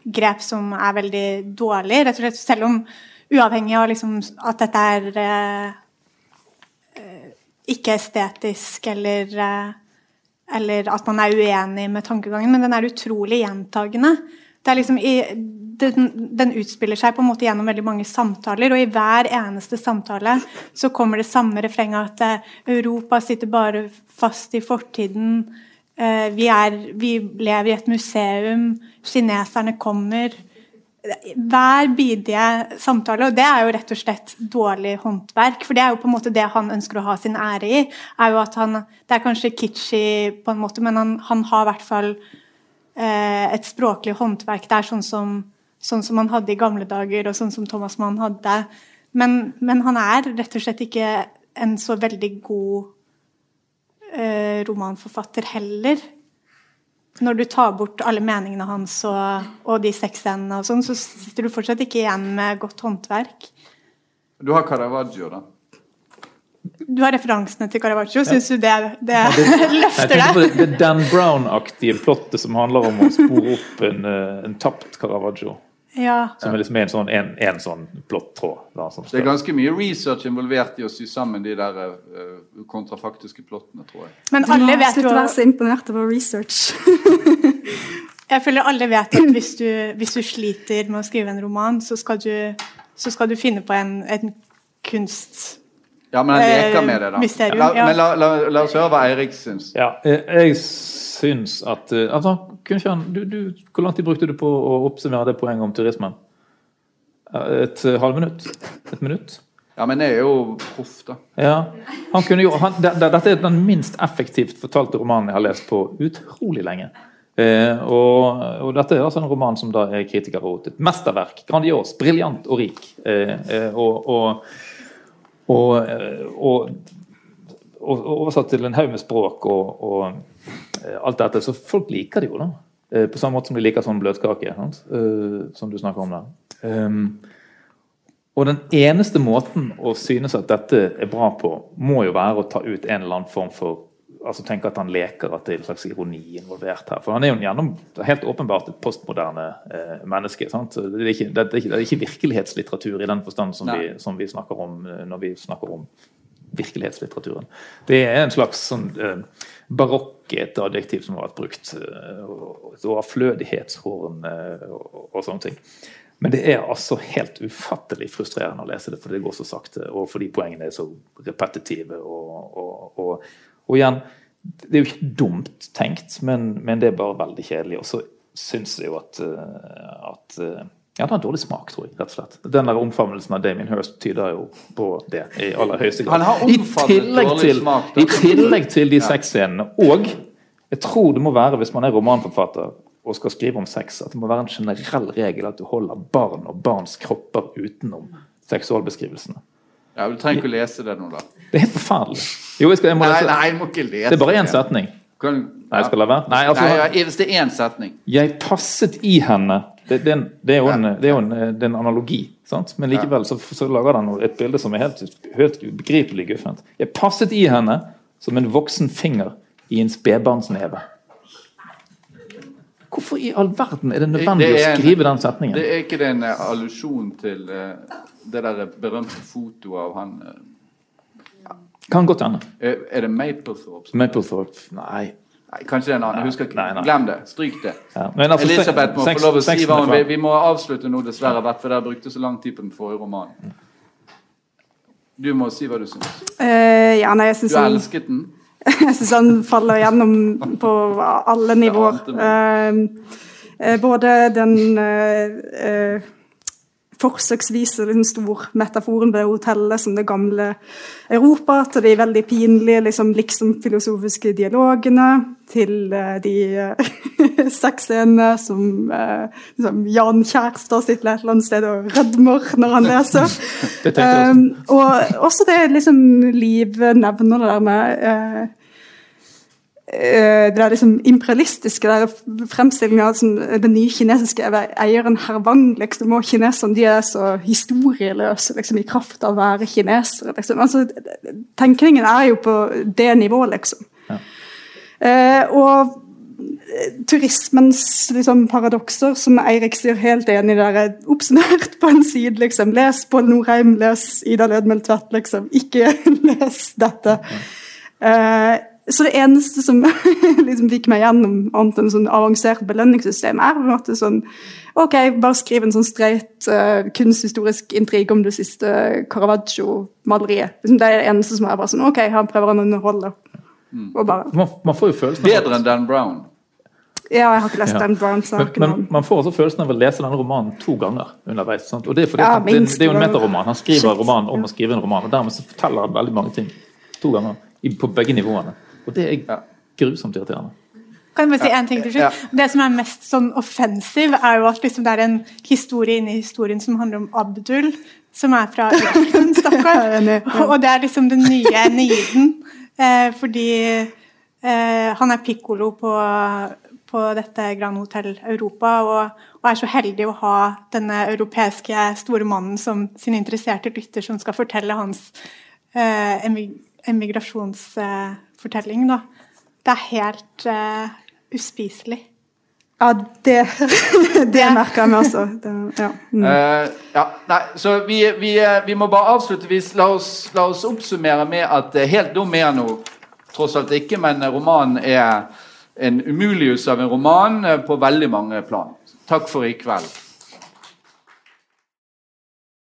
S2: grep som er veldig dårlig, rett og slett selv om uavhengig av liksom, at dette er eh, eh, ikke estetisk eller eh, eller at man er uenig med tankegangen, men den er utrolig gjentagende. Det er liksom i, den, den utspiller seg på en måte gjennom veldig mange samtaler, og i hver eneste samtale så kommer det samme refrenget at eh, Europa sitter bare fast i fortiden. eh, vi, er, vi lever i et museum. Kineserne kommer. Hver bidige samtale, og det er jo rett og slett dårlig håndverk. For det er jo på en måte det han ønsker å ha sin ære i. er jo at han, Det er kanskje kitschy, på en måte, men han, han har i hvert fall et språklig håndverk. Det er sånn som, sånn som man hadde i gamle dager, og sånn som Thomas Mann hadde. Men, men han er rett og slett ikke en så veldig god eh, romanforfatter heller. Når du tar bort alle meningene hans og, og de sexscenene, og sånn, så sitter du fortsatt ikke igjen med godt håndverk.
S1: Du har Caravaggio, da.
S2: Du har referansene til Caravaggio. Syns du det, det
S3: Jeg
S2: løfter deg?
S3: det, det Dan Brown-aktige plottet som handler om å spore opp en, eh, en tapt Caravaggio.
S2: Ja.
S3: Som er liksom en sånn, en, en sånn plott tråd. Da, som
S1: Det er ganske mye research involvert i å sy sammen de der uh, kontrafaktiske plottene, tror jeg.
S2: Men alle vet jo Slutt
S4: å være så imponert over research.
S2: Jeg føler alle vet at hvis du, hvis du sliter med å skrive en roman, så skal du, så skal du finne på en, en kunst...
S1: Ja, men han leker med det, da.
S2: Eh, mysterium,
S1: la,
S2: ja.
S1: Men la, la, la oss høre hva Eirik syns.
S3: Ja, eh, jeg syns at eh, altså, kunne ikke han, du, du, Hvor lang tid brukte du på å oppsummere det poenget om turismen? Eh, Et eh, halvminutt? Et minutt?
S1: Ja, men jeg er jo proff, da.
S3: Ja. Han kunne jo, han, det, det, dette er den minst effektivt fortalte romanen jeg har lest på utrolig lenge. Eh, og, og dette er altså en roman som da er kritikerrotet. Et mesterverk. Grandios, briljant og rik. Eh, eh, og, og, og, og, og oversatt til en haug med språk og, og eh, alt dette. Så folk liker det jo, da. Eh, På samme måte som de liker sånn bløtkake? Eh, som du snakker om der. Um, og den eneste måten å synes at dette er bra på, må jo være å ta ut en eller annen form for altså tenke at han leker at det er en slags ironi involvert her. For han er jo gjennom helt åpenbart et postmoderne eh, menneske. Det er, ikke, det, er ikke, det er ikke virkelighetslitteratur i den forstand som vi, som vi snakker om eh, når vi snakker om virkelighetslitteraturen. Det er en slags sånn eh, barokk et adjektiv som har vært brukt. eh, og, og og, og, og sånne ting. Men det er altså helt ufattelig frustrerende å lese det, for det går så sakte, og fordi poengene er så repetitive. Og, og, og, og igjen, det er jo ikke dumt tenkt, men, men det er bare veldig kjedelig. Og så syns jeg jo at, eh, at eh, ja, det har dårlig smak, tror jeg. rett og slett. Den der omfavnelsen av Damien Hirst tyder jo på det i aller høyeste grad.
S1: Han har
S3: I tillegg til,
S1: smak.
S3: I tillegg til de sexscenene. Og jeg tror det må være, hvis man er romanforfatter og skal skrive om sex, at det må være en generell regel at du holder barn og barns kropper utenom seksualbeskrivelsene.
S1: Ja, Du trenger ikke å lese det nå, da.
S3: Det er helt forferdelig. Jo, jeg skal, jeg må
S1: Nei,
S3: lese.
S1: nei, jeg må ikke lese
S3: Det er bare én setning.
S1: Kan,
S3: Nei, jeg skal la være. Nei, altså,
S1: Nei, ja, hvis det er én setning.
S3: Jeg passet i henne. Det, det, er det er jo en, er jo en, er en analogi. Sant? Men likevel så, så lager han et bilde som er helt, helt ubegripelig guffent. Jeg passet i henne som en voksen finger i en spedbarnsneve. Hvorfor i all verden er det nødvendig
S1: Det er
S3: å skrive den setningen?
S1: Det er ikke det en allusjon til eh, det der berømte fotoet av han eh,
S3: Kan godt hende.
S1: Er det Maplethorpe?
S3: Mapplethorpe Nei.
S1: Nei, kanskje det er en annen. Husker.
S3: Nei, nei.
S1: Glem det. Stryk det.
S3: Ja. Men altså,
S1: Elisabeth må få lov å si hva hun vil. Vi må avslutte nå, dessverre, Bert, for dere brukte så lang tid på den forrige romanen. Du må si hva du syns.
S4: Uh, ja, nei, jeg
S1: Du
S4: han,
S1: elsket den.
S4: jeg synes han faller gjennom på alle nivåer.
S1: Uh,
S4: Eh, eh, både den eh, eh, forsøksvise metaforen ved hotellet som det gamle Europa, til de veldig pinlige liksom, liksom-filosofiske dialogene, til uh, de uh, sexscenene som uh, liksom, Jan Kjærstad sitter et eller annet sted og rødmer når han leser. um, og også det liksom Liv nevner det der med det er liksom imperialistiske der fremstillinga av liksom, den nye kinesiske eieren Herr Wang liksom, og kineserne de er så historieløse liksom, i kraft av å være kinesere. Liksom. Altså, tenkningen er jo på det nivået, liksom. Ja. Eh, og turismens liksom, paradokser, som Eirik sier helt enig i, der er oppsummert på en side. liksom. Les Pål Norheim, les Ida Lødmel Tvedt, liksom. Ikke les dette. Ja. Eh, så det eneste som liksom fikk meg gjennom annet enn sånn avansert belønningssystem, er på en måte sånn Ok, bare skriv en sånn streit uh, kunsthistorisk intrige om det siste Caravaggio-maleriet. Liksom, det er det eneste som er bare sånn Ok, han prøver å underholde.
S3: Mm. Man, man, får jo følelsen
S1: Bedre enn Dan Brown.
S4: Ja, jeg har ikke lest ja. Dan Brown-saken.
S3: Men, men, man får også følelsen av å lese denne romanen to ganger underveis. Sant? Og Det er fordi ja, det, det, er jo en metaroman. Han skriver Shit. roman om å skrive en roman. og Dermed så forteller han veldig mange ting to ganger på begge nivåene. Og det er grusomt irriterende.
S2: Kan jeg bare si en ting til slutt? Det som er mest sånn offensiv, er jo at liksom det er en historie inni historien som handler om Abdul, som er fra Egypten, stakkar. Og det er liksom den nye Niden. Eh, fordi eh, han er pikkolo på, på dette Grand Hotel Europa, og, og, er så heldig å ha denne europeiske store mannen som sin interesserte lytter, som skal fortelle hans eh, emigrasjons... Fortelling, da. Det er helt uh, uspiselig.
S4: Ja, det, det merker jeg meg også. Det, ja.
S1: Mm. Uh, ja. Nei, så vi, vi, eh, vi, må bare avsluttevis la oss, la oss oppsummere med at Helt dum er nå, tross alt ikke, men romanen er en umulius av en roman på veldig mange plan. Takk for i kveld.